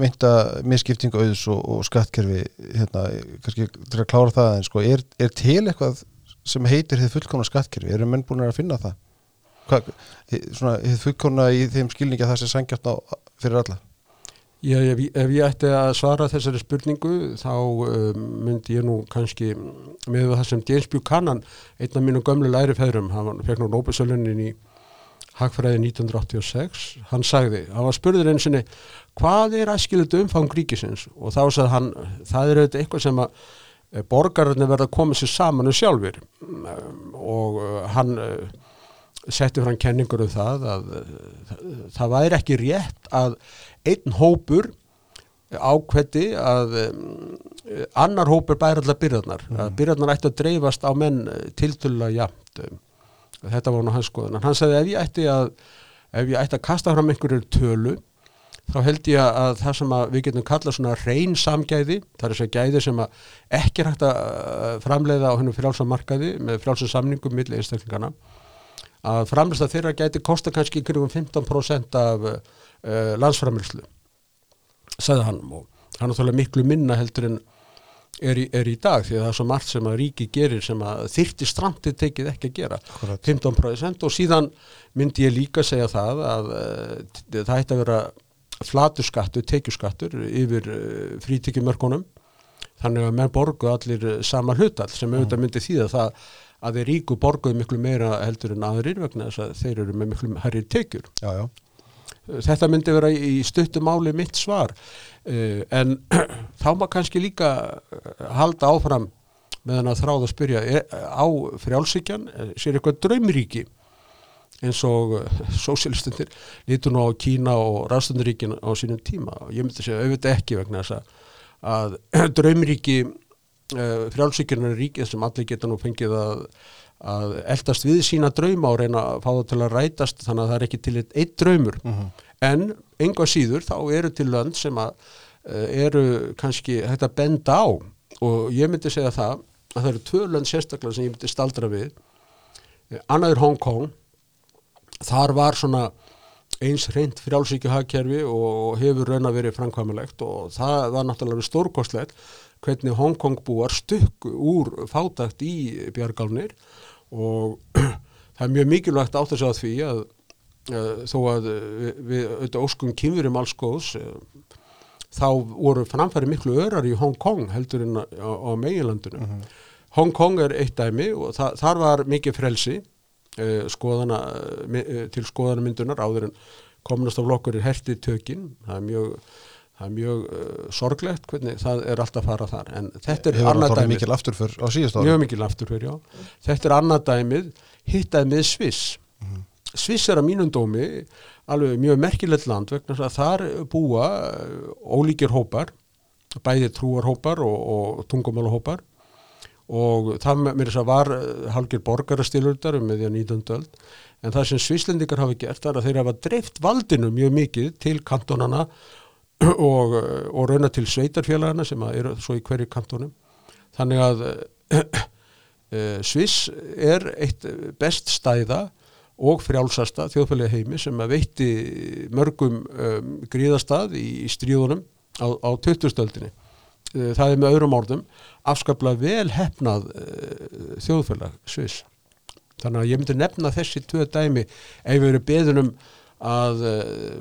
Speaker 1: mynda misskiptingu auðs og, og skattkerfi hérna, kannski til að klára það en sko, er, er til eitthvað sem heitir þið fullkomna skattkerfi, eru menn búin að finna það? Hvað, svona, þið fullkomna í þeim skilningi að það sé sangjart á fyrir alla?
Speaker 2: Já, ef, ef ég ætti að svara þessari spurningu þá um, myndi ég nú kannski með það sem James Buchanan einn af mínum gömlu lærifæðrum hann fekk nú Nóbesölunin í Hagfræði 1986 hann sagði, hann var spurður einu sinni hvað er æskilut umfang ríkisins? Og þá sagði hann, það er auðvitað eitthvað sem að eh, borgararnir verða að koma sér saman um sjálfur og uh, hann uh, setti fram kenningur um það að það, væri ekki rétt að einn hópur ákveði að annar hópur bæri allar byrjarnar, að byrjarnar ætti að dreifast á menn tiltölulega jafnt. um, þetta var nú hans skoðun. En hann sagði ef ég ætti að ef ég ætti að kasta fram einhverju tölu þá held ég að það sem að við getum kallað svona reyn samgæði það er þess að gæði sem að ekki hægt að uh, framleiða á hennum frjálsamarkaði með frjálsarsamningum milli einstaklingana að framleista þeirra gæti kosta kannski ykkur um 15% af uh, landsframleyslu sagði hann. Og hann er miklu minna heldur en er í, er í dag því að það er svo margt sem að ríki gerir sem að þyrti strandið tekið ekki að gera.
Speaker 1: Akkurat.
Speaker 2: 15% og síðan myndi ég líka segja það að uh, það ætti að vera flatur skattur, tekjuskattur yfir uh, frítekjumörkunum. Þannig að menn borgu allir uh, sama hlutall sem auðvitað myndi þýða það að þeir ríku borguðu miklu meira heldur en aðrir vegna þess að þeir eru með miklu hærri tekjur.
Speaker 1: Já, já,
Speaker 2: þetta myndi vera í stuttum máli mitt svar. Uh, en þá maður kannski líka uh, halda áfram með hann að þráða að spyrja er, á frjálsíkjan eh, sér eitthvað draumríki? Eins og sósialistundir lítur nú á Kína og Rastundaríkin á sínum tíma. Og ég myndi segja auðvitað ekki vegna þess að, draumríki frjálsíkjarnar er ríkið sem allir geta nú fengið að að eldast við sína drauma og reyna að fá það til að rætast þannig að það er ekki til eitt, draumur. En enga síður þá eru til lönd sem að uh, eru kannski hægt að benda á. Og ég myndi segja það að það eru tvö lönd sérstaklega sem ég myndi staldra við. Eh, annað er Hong Kong. Þar var svona eins reynd frjálsíkju hagkerfi og hefur raun að verið framkvæmulegt og það var náttúrulega stórkostlegt hvernig Hong Kong búar stukku úr fátakt í bjargálnir og það er mjög mikilvægt átt að segja því að þó að við, auðvitað óskum kynverum alls góðs uh, þá voru framfæri miklu örar í Hong Kong heldur en á, á meginlandinu. Hong Kong er eitt dæmi og þa þar var mikið frelsi uh, skoðana, uh, til skoðanamyndunar áður en komunast af lokkur er hertið tökin, það er mjög það er mjög uh, sorglegt hvernig það er alltaf að fara þar. En þetta er annað
Speaker 1: náttúrulega
Speaker 2: dæmi
Speaker 1: mikil afturför á síðust ári?
Speaker 2: Mjög mikil afturför, já. Þetta er annað dæmið, hittaði með Sviss. Sviss er að mínum dómi alveg mjög merkilegt land vegna að þar búa uh, ólíkir hópar bæði trúarhópar og, og tungumálahópar. Og það með þess að var uh, hálgir borgarastilurdar um með því að 19. öld. En það sem svislendingar hafi gert er að þeir hafa dreift valdinu mjög mikið til kantonana og, uh, og rauna til sveitarfélagana sem eru svo í hverju kantonum þannig að uh, Sviss er eitt best stæða og frjálsasta þjóðfélagi heimi sem veitti mörgum um, gríðastað í, í stríðunum á, á 20-stöldinni. Það er með öðrum orðum afskaplega vel hefnað uh, þjóðfélag Sviss. Þannig að ég myndi nefna þessi tvö dæmi ef við erum beðunum að uh,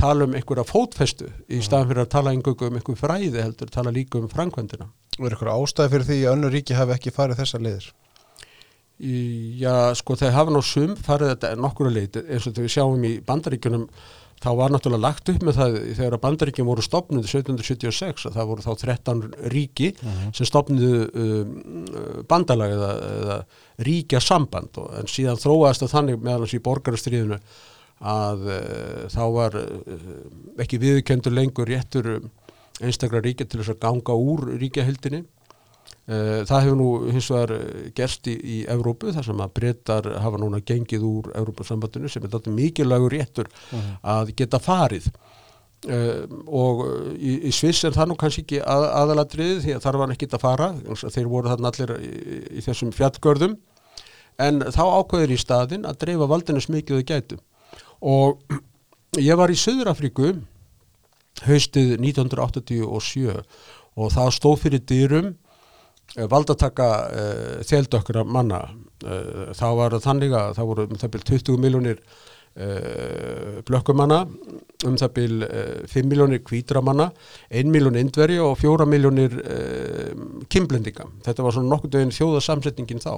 Speaker 2: tala um einhverja fótfestu í staðan fyrir að tala einhverju um einhverju fræði heldur, tala líka um framkvæmdina.
Speaker 1: og er eitthvað ástæði fyrir því að önnur ríki hafi ekki farið þessar leiðir?
Speaker 2: Í- Já, sko, þeir hafa nú sum farið þetta nokkura leiti eins og þegar við sjáum í bandaríkjunum þá var náttúrulega lagt upp með það þegar bandaríkjum voru stopnuð 1776 að það voru þá 13 ríki sem stopnuðu um, bandalag eða, eða ríkja samband og, en síðan þróaðist það þannig meðal hans í borgarastriðinu að uh, þá var uh, ekki viðkendur lengur réttur um, einstakra ríkja til þess að ganga úr ríkjahildinni. Eh, Það hefur nú hins vegar eh, gerst í, í Evrópu þar sem að breytar hafa núna gengið úr Evrópusambandinu sem er þetta mikilvægur réttur að geta farið. Uh, og í, í Sviss er það nú kannski ekki að, aðalatriðið því að þar var ekki að fara. Þeir voru þarna allir í, í þessum fjallgörðum. En þá ákveður í staðin að dreifa valdinu smikið þau gætu og ég var í Suður-Afríku haustið 1987 og það stóð fyrir dyrum eh, valdataka uh, þeldökkra manna. Uh, þá var þannig að það voru um það byrj 20 miljónir uh, blökkumanna um það byrj uh, 5 miljónir kvítramanna 1 miljón indveri og 4 miljónir kimblendinga þetta var svona nokkuð dögin þjóðasamsetningin þá.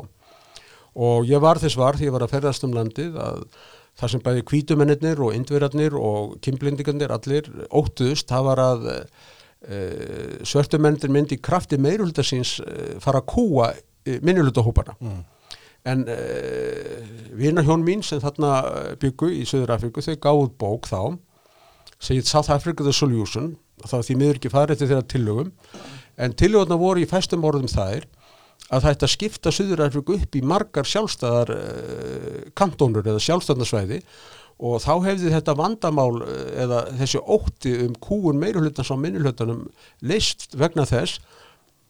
Speaker 2: Og ég var þess var því ég var að ferðast um landið að það sem bæði kvítumennir og indverjarnir og kimblendingarnir allir óttuðust það var að uh, svörtumennir myndi krafti meirulda síns uh, fara að kúa uh, minnulutahóparna
Speaker 1: Mm.
Speaker 2: en vinahjón mín sem þarna eh, byggu í Söður Afríku þau gáðu bók þá segið South Africa the Solution. Var því miður ekki farið til þeirra tillögum. En tillögurna voru í fæstum orðum þær að að skipta Suður-Afriku upp í margar sjálfstæðar uh, kantónur eða sjálfstæðnarsvæði og þá hefði þetta vandamál uh, eða þessi ótti um kúun meirulhutans á minnulhutanum leist vegna þess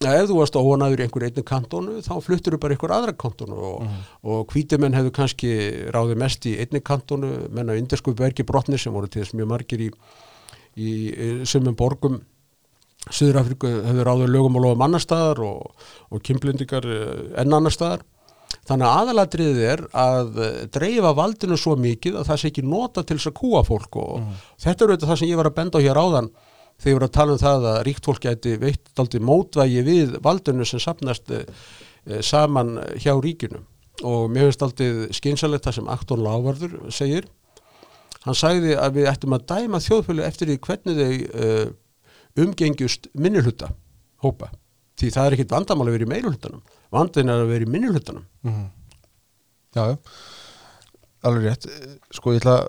Speaker 2: að ef þú varst óanaður í einhver einni kantónu þá fluttur þú bara einhver aðra kantónu og, mm. og hvítumenn hefðu kannski ráði mest í einni kantónu menn að indersku verki brotni sem voru til þess mjög margir í, í, í sumum borgum Suður-Afriku hefur ráðið lögum og lofum annar staðar og, og kymblindikar eh, enn annar staðar. Þannig að aðalatriðið er að eh, dreifa valdinu svo mikið að það sé ekki nota til þess að kúa fólk og mm. þetta er auðvitað það sem ég var að benda á hér áðan þegar ég var að tala um það að ríkt fólk gæti veitt aldrei mótvægi við valdinu sem sapnast e, saman hjá ríkinu og mér finnst aldrei skynsalegt það sem Akton Lávarður segir. Hann sagði að við ættum að dæma þjóðfjölu eftir því hvernig þau umgengjust minnilhutta hópa. Því það er ekkit vandamál að vera í meilhuttanum vandin er að vera í minnilhuttanum mm -hmm.
Speaker 1: Já, alveg rétt. Sko ég ætla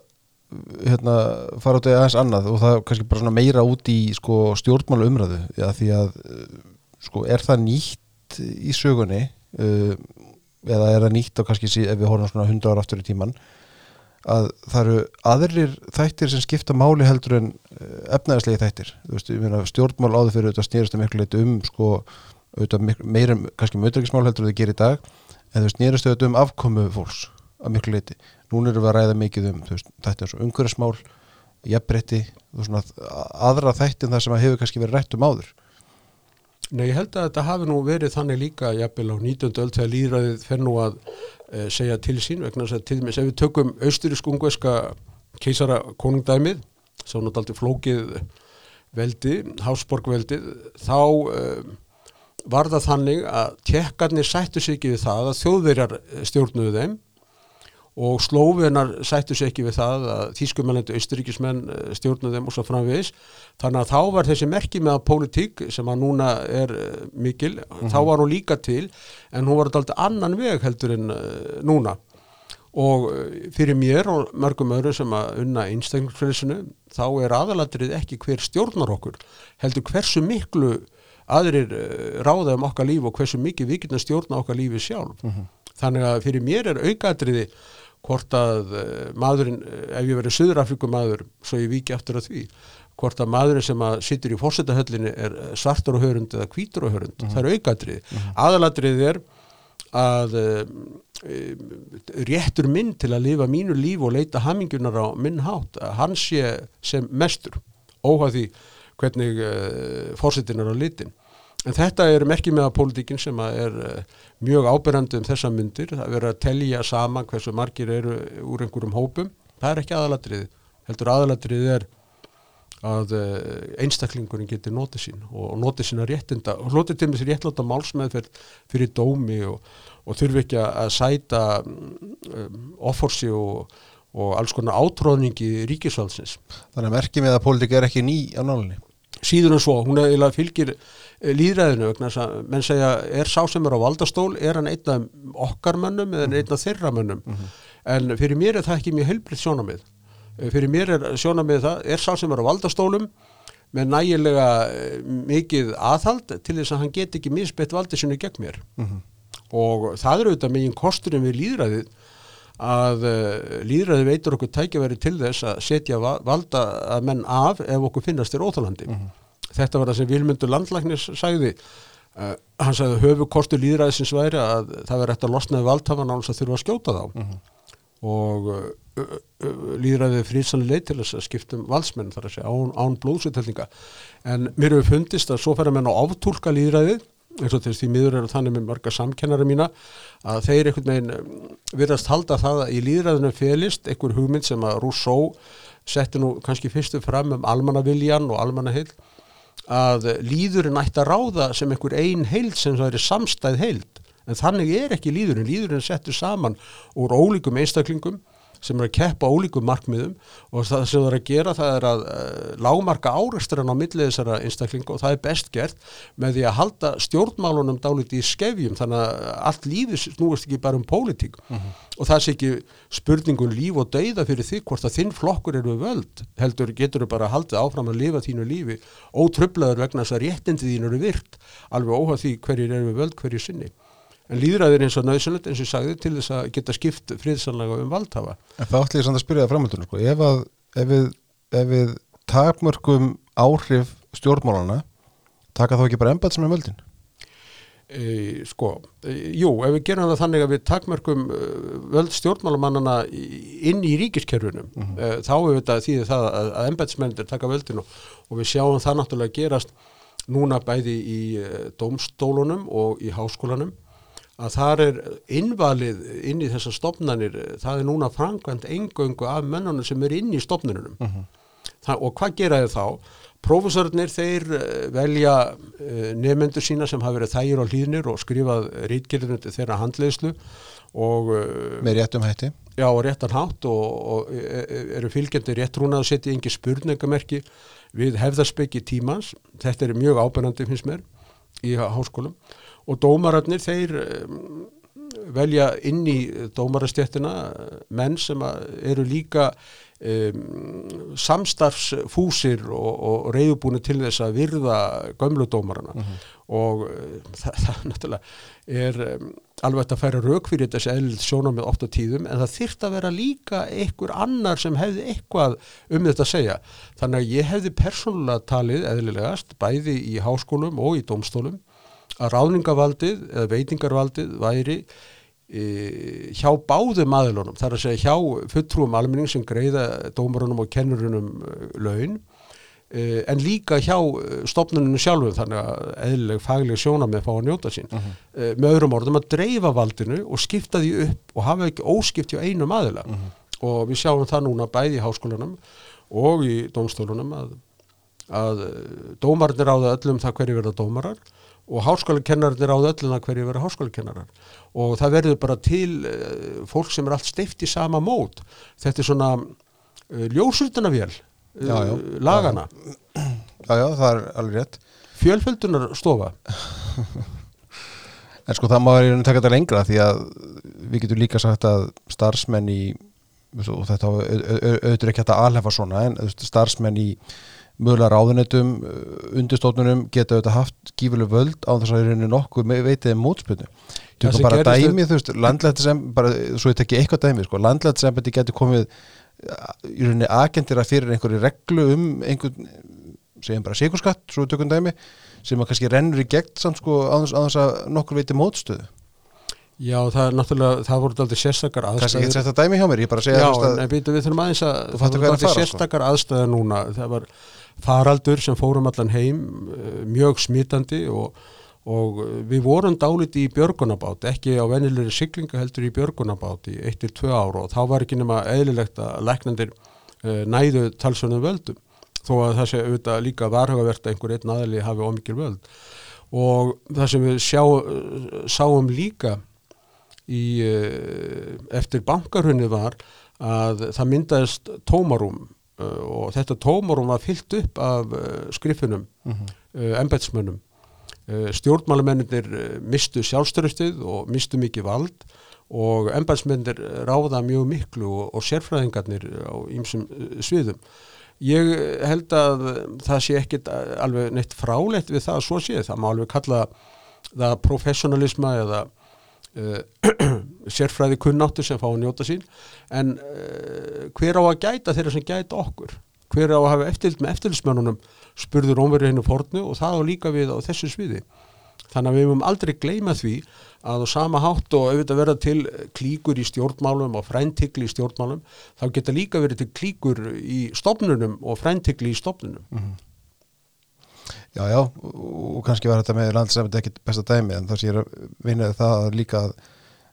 Speaker 1: hérna fara út í aðeins annað og það kannski bara meira út í sko, stjórnmálu umræðu já, því að sko er það nýtt í sögunni uh, eða er það nýtt og kannski ef við horfum 100 ára aftur í tíman að það eru aðrir þættir sem skipta máli heldur en eh, efnæðislegi þættir veist, stjórnmál áður fyrir þetta snýrist miklu leitt um sko, meirum kannski mötryggismál heldur þau gerir í dag en þau snýrist auðvitað um afkomu fólks að miklu leiti. Nún erum við að ræða mikið um veist, þetta er svona umhverjasmál jafnbretti, aðra þættin þar sem að hefur kannski verið rætt um áður
Speaker 2: Nei, ég held að þetta hafi nú verið þannig líka jafnvel á 19. öll þegar líðræðið fer nú að segja til sín vegna þess að til dæmis ef við tökum austurísk-ungveska keisara konungdæmið svo náttúrulega flókið veldi, Hásborgveldið þá e, var það þannig að tjekkarnir sættu sig ekki við það að þjóðverjar stjórnuðu þeim og slófinar sættu sér ekki við það að þýskumennandi austuríkismenn eh, stjórnum þeim og svo framvegis þannig að þá var þessi merki með politík sem að núna er eh, mikil mm -hmm. þá var hún líka til en hún var alltaf annan veg heldur en uh, núna og fyrir mér og mörgum öðru sem að unna einstaklingsfrelsinu þá er aðalatrið ekki hver stjórnar okkur heldur hversu miklu aðrir ráða um okkar líf og hversu mikið við getum stjórna okkar lífi sjálf mm -hmm. þannig að fyrir mér er aukatriði hvort að eh, maðurinn, eh, ef ég verið Suðurafrikum maður, svo ég viki aftur að því hvort að maðurinn sem að sittur í fórsetahöllinni er eh, svartur og hörund eða hvítur og hörund, mm -hmm. það er aukatrið mm -hmm. aðalatrið er að réttur minn til að lifa mínu líf og leita hamingunar á minn hátt, að hans sé sem mestur, óhagði hvernig e, fórsetin er á litin En þetta er merkið með að pólitíkin sem er uh, mjög ábyrrandi um þessa myndir, það verður að telja saman hversu margir eru úr einhverjum hópum, það er ekki aðalatrið, heldur aðalatrið er að uh, einstaklingurinn getur notið sín og notið sína réttinda og hlutið til þessi réttláta málsmeðferð fyrir dómi og, og þurfi ekki að sæta um, offorsi og, og alls konar átróðningi ríkisvaldsins.
Speaker 1: Þannig að merkið með að pólitík er ekki ný á nálinni?
Speaker 2: Síður en svo, hún er, fylgir Eh, líðræðinu þess að menn segja er sá sem er á valdastól, er hann einn af okkar mönnum eða einn af þeirra mönnum mm -hmm. en fyrir mér er það ekki mjög heilbriðt sjónamið eh, fyrir mér er sjónamið það er sá sem er á valdastólum með nægilega eh, mikið aðhald til þess að hann get ekki misbett valdið sinni gegn mér mm -hmm. og það eru auðvitað megin kosturinn við líðræðið að líðræði veitur okkur tækjaværi til þess að setja valda að menn af ef okkur finnast þér óþálandi mm -hmm þetta var það sem Vilmundur Landlæknis sagði uh, hann sagði höfu kostu líðræðisins væri að það verði eftir að losnaði valdhafan án að þurfa að skjóta þá mhm. -huh. og uh, uh líðræðið frýðsanlega leið til þess að skiptum valdsmenn þar að segja án, án blóðsuttelninga en mér hefur fundist að svo fer að menna áftúlka líðræðið eins og þess því miður eru þannig með marga samkennara mína að þeir einhvern veginn um, virðast halda það að í líðræðinu felist einhver hugmynd sem að Rousseau setti nú kannski fyrstu fram um almannaviljan og almannahill að líðurinn ætti að ráða sem einhver ein heild sem það er samstæð heild. En þannig er ekki líðurinn, líðurinn settur saman úr ólíkum einstaklingum sem er að keppa ólíkum markmiðum og það sem það er að gera það er að uh, lágmarka áreisturinn á millið þessara einstaklingu og það er best gert með því að halda stjórnmálunum dálítið í skefjum þannig að allt lífið snúist ekki bara um pólitík mhm. -huh. og það sé ekki spurningun líf og dauða fyrir því hvort að þinn flokkur eru völd heldur getur þau bara haldið áfram að lifa þínu lífi ótrublaður vegna þess að réttindi þín eru virt alveg óhað því hverjir eru völd hverjir sinni en líðræðir eins og nöðsynlegt eins og ég sagði til þess að geta skipt friðsanlega um valdhafa.
Speaker 1: En það ætla ég samt að spyrja það framöldunum sko. ef, að, ef við, ef við takmörkum áhrif stjórnmálana taka þá ekki bara embætt sem er möldin
Speaker 2: e, sko, e, jú, ef við gerum það þannig að við takmörkum e, völd stjórnmálamannana inn í ríkiskerfunum e, þá er þetta því það að, að embætsmennir taka völdin og, og við sjáum það náttúrulega gerast núna bæði í e, dómstólunum og í háskólanum að þar er innvalið inn í þessar stofnanir, e, það er núna framkvæmt engöngu af mennunum sem er inn í stofnunum Það, og hvað gera þau þá? Prófessornir þeir eh, velja uh, nefnendur sína sem hafa verið þægir og hlýðnir og skrifað rítgerðinu til þeirra handleiðslu og uh,
Speaker 1: með réttum hætti
Speaker 2: já, á réttan hátt og, og e- e- eru fylgjandi réttrúnað að setja engi spurningamerki við hefðarspeki tímans. Þetta er mjög ábyrnandi finnst mér í háskólum og dómararnir þeir um, velja inn í dómarastjættina menn sem eru líka um, samstarfsfúsir og, og reyðubúni til þess að virða gömlu dómarana. Og uh, það, það náttúrulega er um, alveg að færa rauk fyrir þessi eðlið sjónum með oft á tíðum en það þyrft að vera líka einhver annar sem hefði eitthvað um þetta að segja. Þannig að ég hefði persónulega talið eðlilegast bæði í háskólum og í dómstólum að ráðningavaldið eða veitingarvaldið væri e, hjá báðum aðilunum, þar að segja hjá fulltrúum almenning sem greiða dómarunum og kennurunum e, laun e, en líka hjá e, stofnuninu sjálfum þannig að eðlileg fagleg sjónamið fá að njóta sín. E, með öðrum orðum að dreifa valdinu og skipta því upp og hafa ekki óskipt hjá einum aðila. Og við sjáum það núna bæði í háskólanum og í dómstólunum að, að dómarnir ráða öllum það hverju verða dómarar og háskólakennarnir ráða öllum það hverju verða háskólakennarar. Og það verður bara til uh, fólk sem er allt steift í sama mót. Þetta er svona uh, ljósutanavél
Speaker 1: Já, já.
Speaker 2: uh, lagana
Speaker 1: já, já, það er alveg rétt.
Speaker 2: Fjölföldunar stofa
Speaker 1: en sko það má í rauninni taka þetta lengra því að við getum líka sagt að starfsmenn í og þetta auðvitað er ekki að alhefa svona en starfsmenn í mögulega ráðunetum, undirstofnunum geta auðvitað haft gífuleg völd á þess að rauninni nokkuð veitið um mótspilnu Tökum
Speaker 2: sem
Speaker 1: bara dæmi, þú veist, landlætti sem bara, svo ég tekki eitthvað dæmi, sko, landlætti sem þetta getur komið uh, í rauninni agendir að fyrir einhverju reglu um einhvern, segjum bara sigurskatt, svo við tökum dæmi, sem að kannski rennur í gegn samt sko á þess, að nokkur veiti mótstöðu.
Speaker 2: já það er náttúrulega, það voru aldrei sérstakar aðstæður
Speaker 1: ekki þetta dæmi hjá mér, ég bara segja
Speaker 2: Já,
Speaker 1: þú veist,
Speaker 2: en, við þurfum aðeins að
Speaker 1: Þú
Speaker 2: það voru aldrei
Speaker 1: sko.
Speaker 2: sérstakar aðstæður núna það var faraldur sem fórum allan heim eh, mjög smitandi og, og eh, við vorum dálítið í björgunabát ekki á venjulegri siglinga heldur í björgunabát í 1-2 ár og þá var ekki nema eðlilegt að læknandir uh, næðu talsvönum völdum þó að það sé auðvitað líka varhugavert að einhver einn aðli hafi ómikil völd. Og það sem við sjá, sáum líka í, eftir bankarhunni var að það myndaðist tómarum og þetta tómarum var fyllt upp af skriffunum,
Speaker 1: Mhm.
Speaker 2: uh, embætsmönnum. Uh, stjórnmálamennir uh, mistu sjálfstörustið og mistu mikið vald og embætsmennir ráða mjög miklu og, og sérfræðingarnir á ýmsum sviðum. Ég held að það sé ekkit alveg neitt frálegt við það að svo sé. Það má alveg kalla það professionalisma eða uh, sérfræði kunnáttu sem fá að njóta sín. En uh, hver á að gæta þeirra sem gæta okkur? Hver á að hafa eftirlit með eftirlitsmönnunum? spurður ómverið hennu fornu og það á líka við á þessu sviði. Þannig að við höfum aldrei gleyma því að á sama hátt og auðvitað verða til klíkur í stjórnmálum og fræntikli í stjórnmálum þá geta líka verið til klíkur í stofnunum og fræntikli í stofnunum.
Speaker 1: Já, já, og kannski var þetta með landsefndi ekkit besta dæmi en það sé ég að vinna það að líka að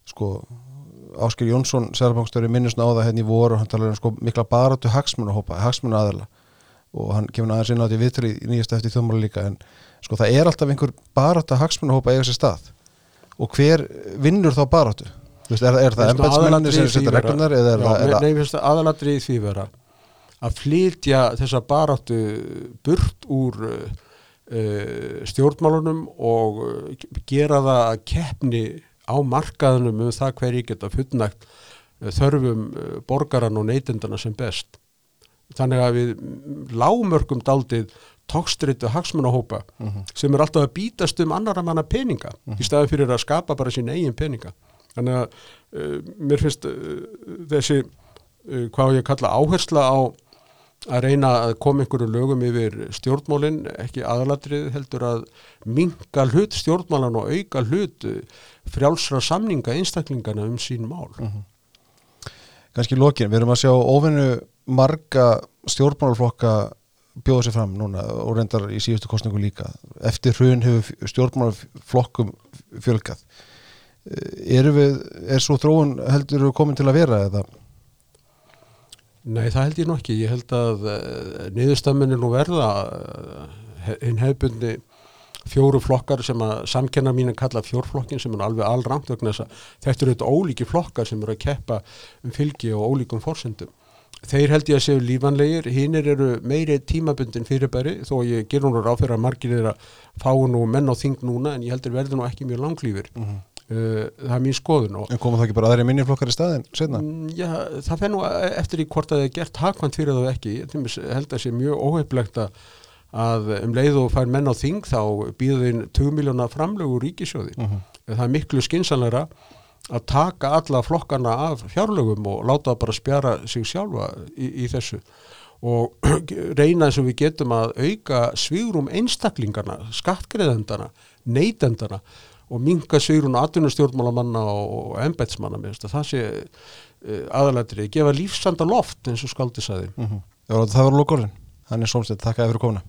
Speaker 1: sko Ásker Jónsson, sérbangstöri minnusna á það hérna í voru og hann talar um sko mikla baráttu hagsmunahópa, hagsmuna aðala og hann kemur aðeins inn á þetta í í nýjast eftir þjóðmáli líka en sko það er alltaf einhver baráttu hagsmunahópa eiga sér stað. Og hver vinnur þá baráttu? Þú Veist, er, er það embætsmenninni sem setja reglunar
Speaker 2: nei, aðalatrið í því vera að flytja þessa baráttu burt úr uh, stjórnmálunum og uh, gera það að keppni á markaðunum um það hverju geta fullnægt uh, þörfum uh, borgaran og neytendana sem best. Þannig að við lámörkum daldið tókstritu hagsmunahópa sem er alltaf að býtast um annara manna peninga í staðan fyrir að skapa bara sín eigin peninga. Þannig að uh, mér finnst uh, þessi uh, hvað ég kalla áhersla á að reyna að koma einhverju lögum yfir stjórnmálinn, ekki aðalatrið heldur að minga hlut stjórnmálan og auka hlut uh, frjálsra samninga einstaklingana um sín mál.
Speaker 1: kannski í lokin, við erum að sjá óvinnu marga stjórnmálaflokka bjóða sér fram núna og reyndar í síðustu kostningu líka. Eftir hrun hefur stjórnmálaflokkum fjölgað. Eh, eru við, er svo þróun heldur komin til að vera eða
Speaker 2: Nei, það held ég nú ekki. Ég held að uh, niðurstamminni nú verða uh, hinn hefbundi fjóru flokkar sem að samkennar mín að kalla fjórflokkin sem er alveg allramt vegna þess að þetta eru auðvitað ólíki flokkar sem eru að keppa um fylgi og ólíkum fórsendum. Þeir held ég að séu lífanlegir, hinnir eru meiri tímabundin fyrirbæri þó ég ger nú ráð fyrir að margir er að fá nú menn á þing núna en ég heldur verður nú ekki mjög langlýfir. uh, það er mín skoðun og
Speaker 1: en koma það ekki bara aðri minniflokkar í staðin setna?
Speaker 2: Mm, Já, það fer nú eftir í hvort að það er gert hagkvæmt fyrir það ekki. Dæmis held að sé mjög óheflegt að, um leið og fær menn á þing þá býða þeim 2 miljóna framlögu úr ríkisjóði.
Speaker 1: Mhm.
Speaker 2: Það er miklu skinsanleira að taka alla flokkana af fjárlögum og láta það bara spjara sig sjálfa í, í þessu og reyna eins og við getum að auka svigrum einstaklingarna, skattgreðendana, neytendana og minga svigrun atvinnustjórnmálamanna og embetsmanna með þess að það sé uh, aðalættrið, gefa lífsanda loft eins og skaldi saði.
Speaker 1: Mm -hmm. Það var að loka orðin Hann er Solstedt, þakka þér fyrir komuna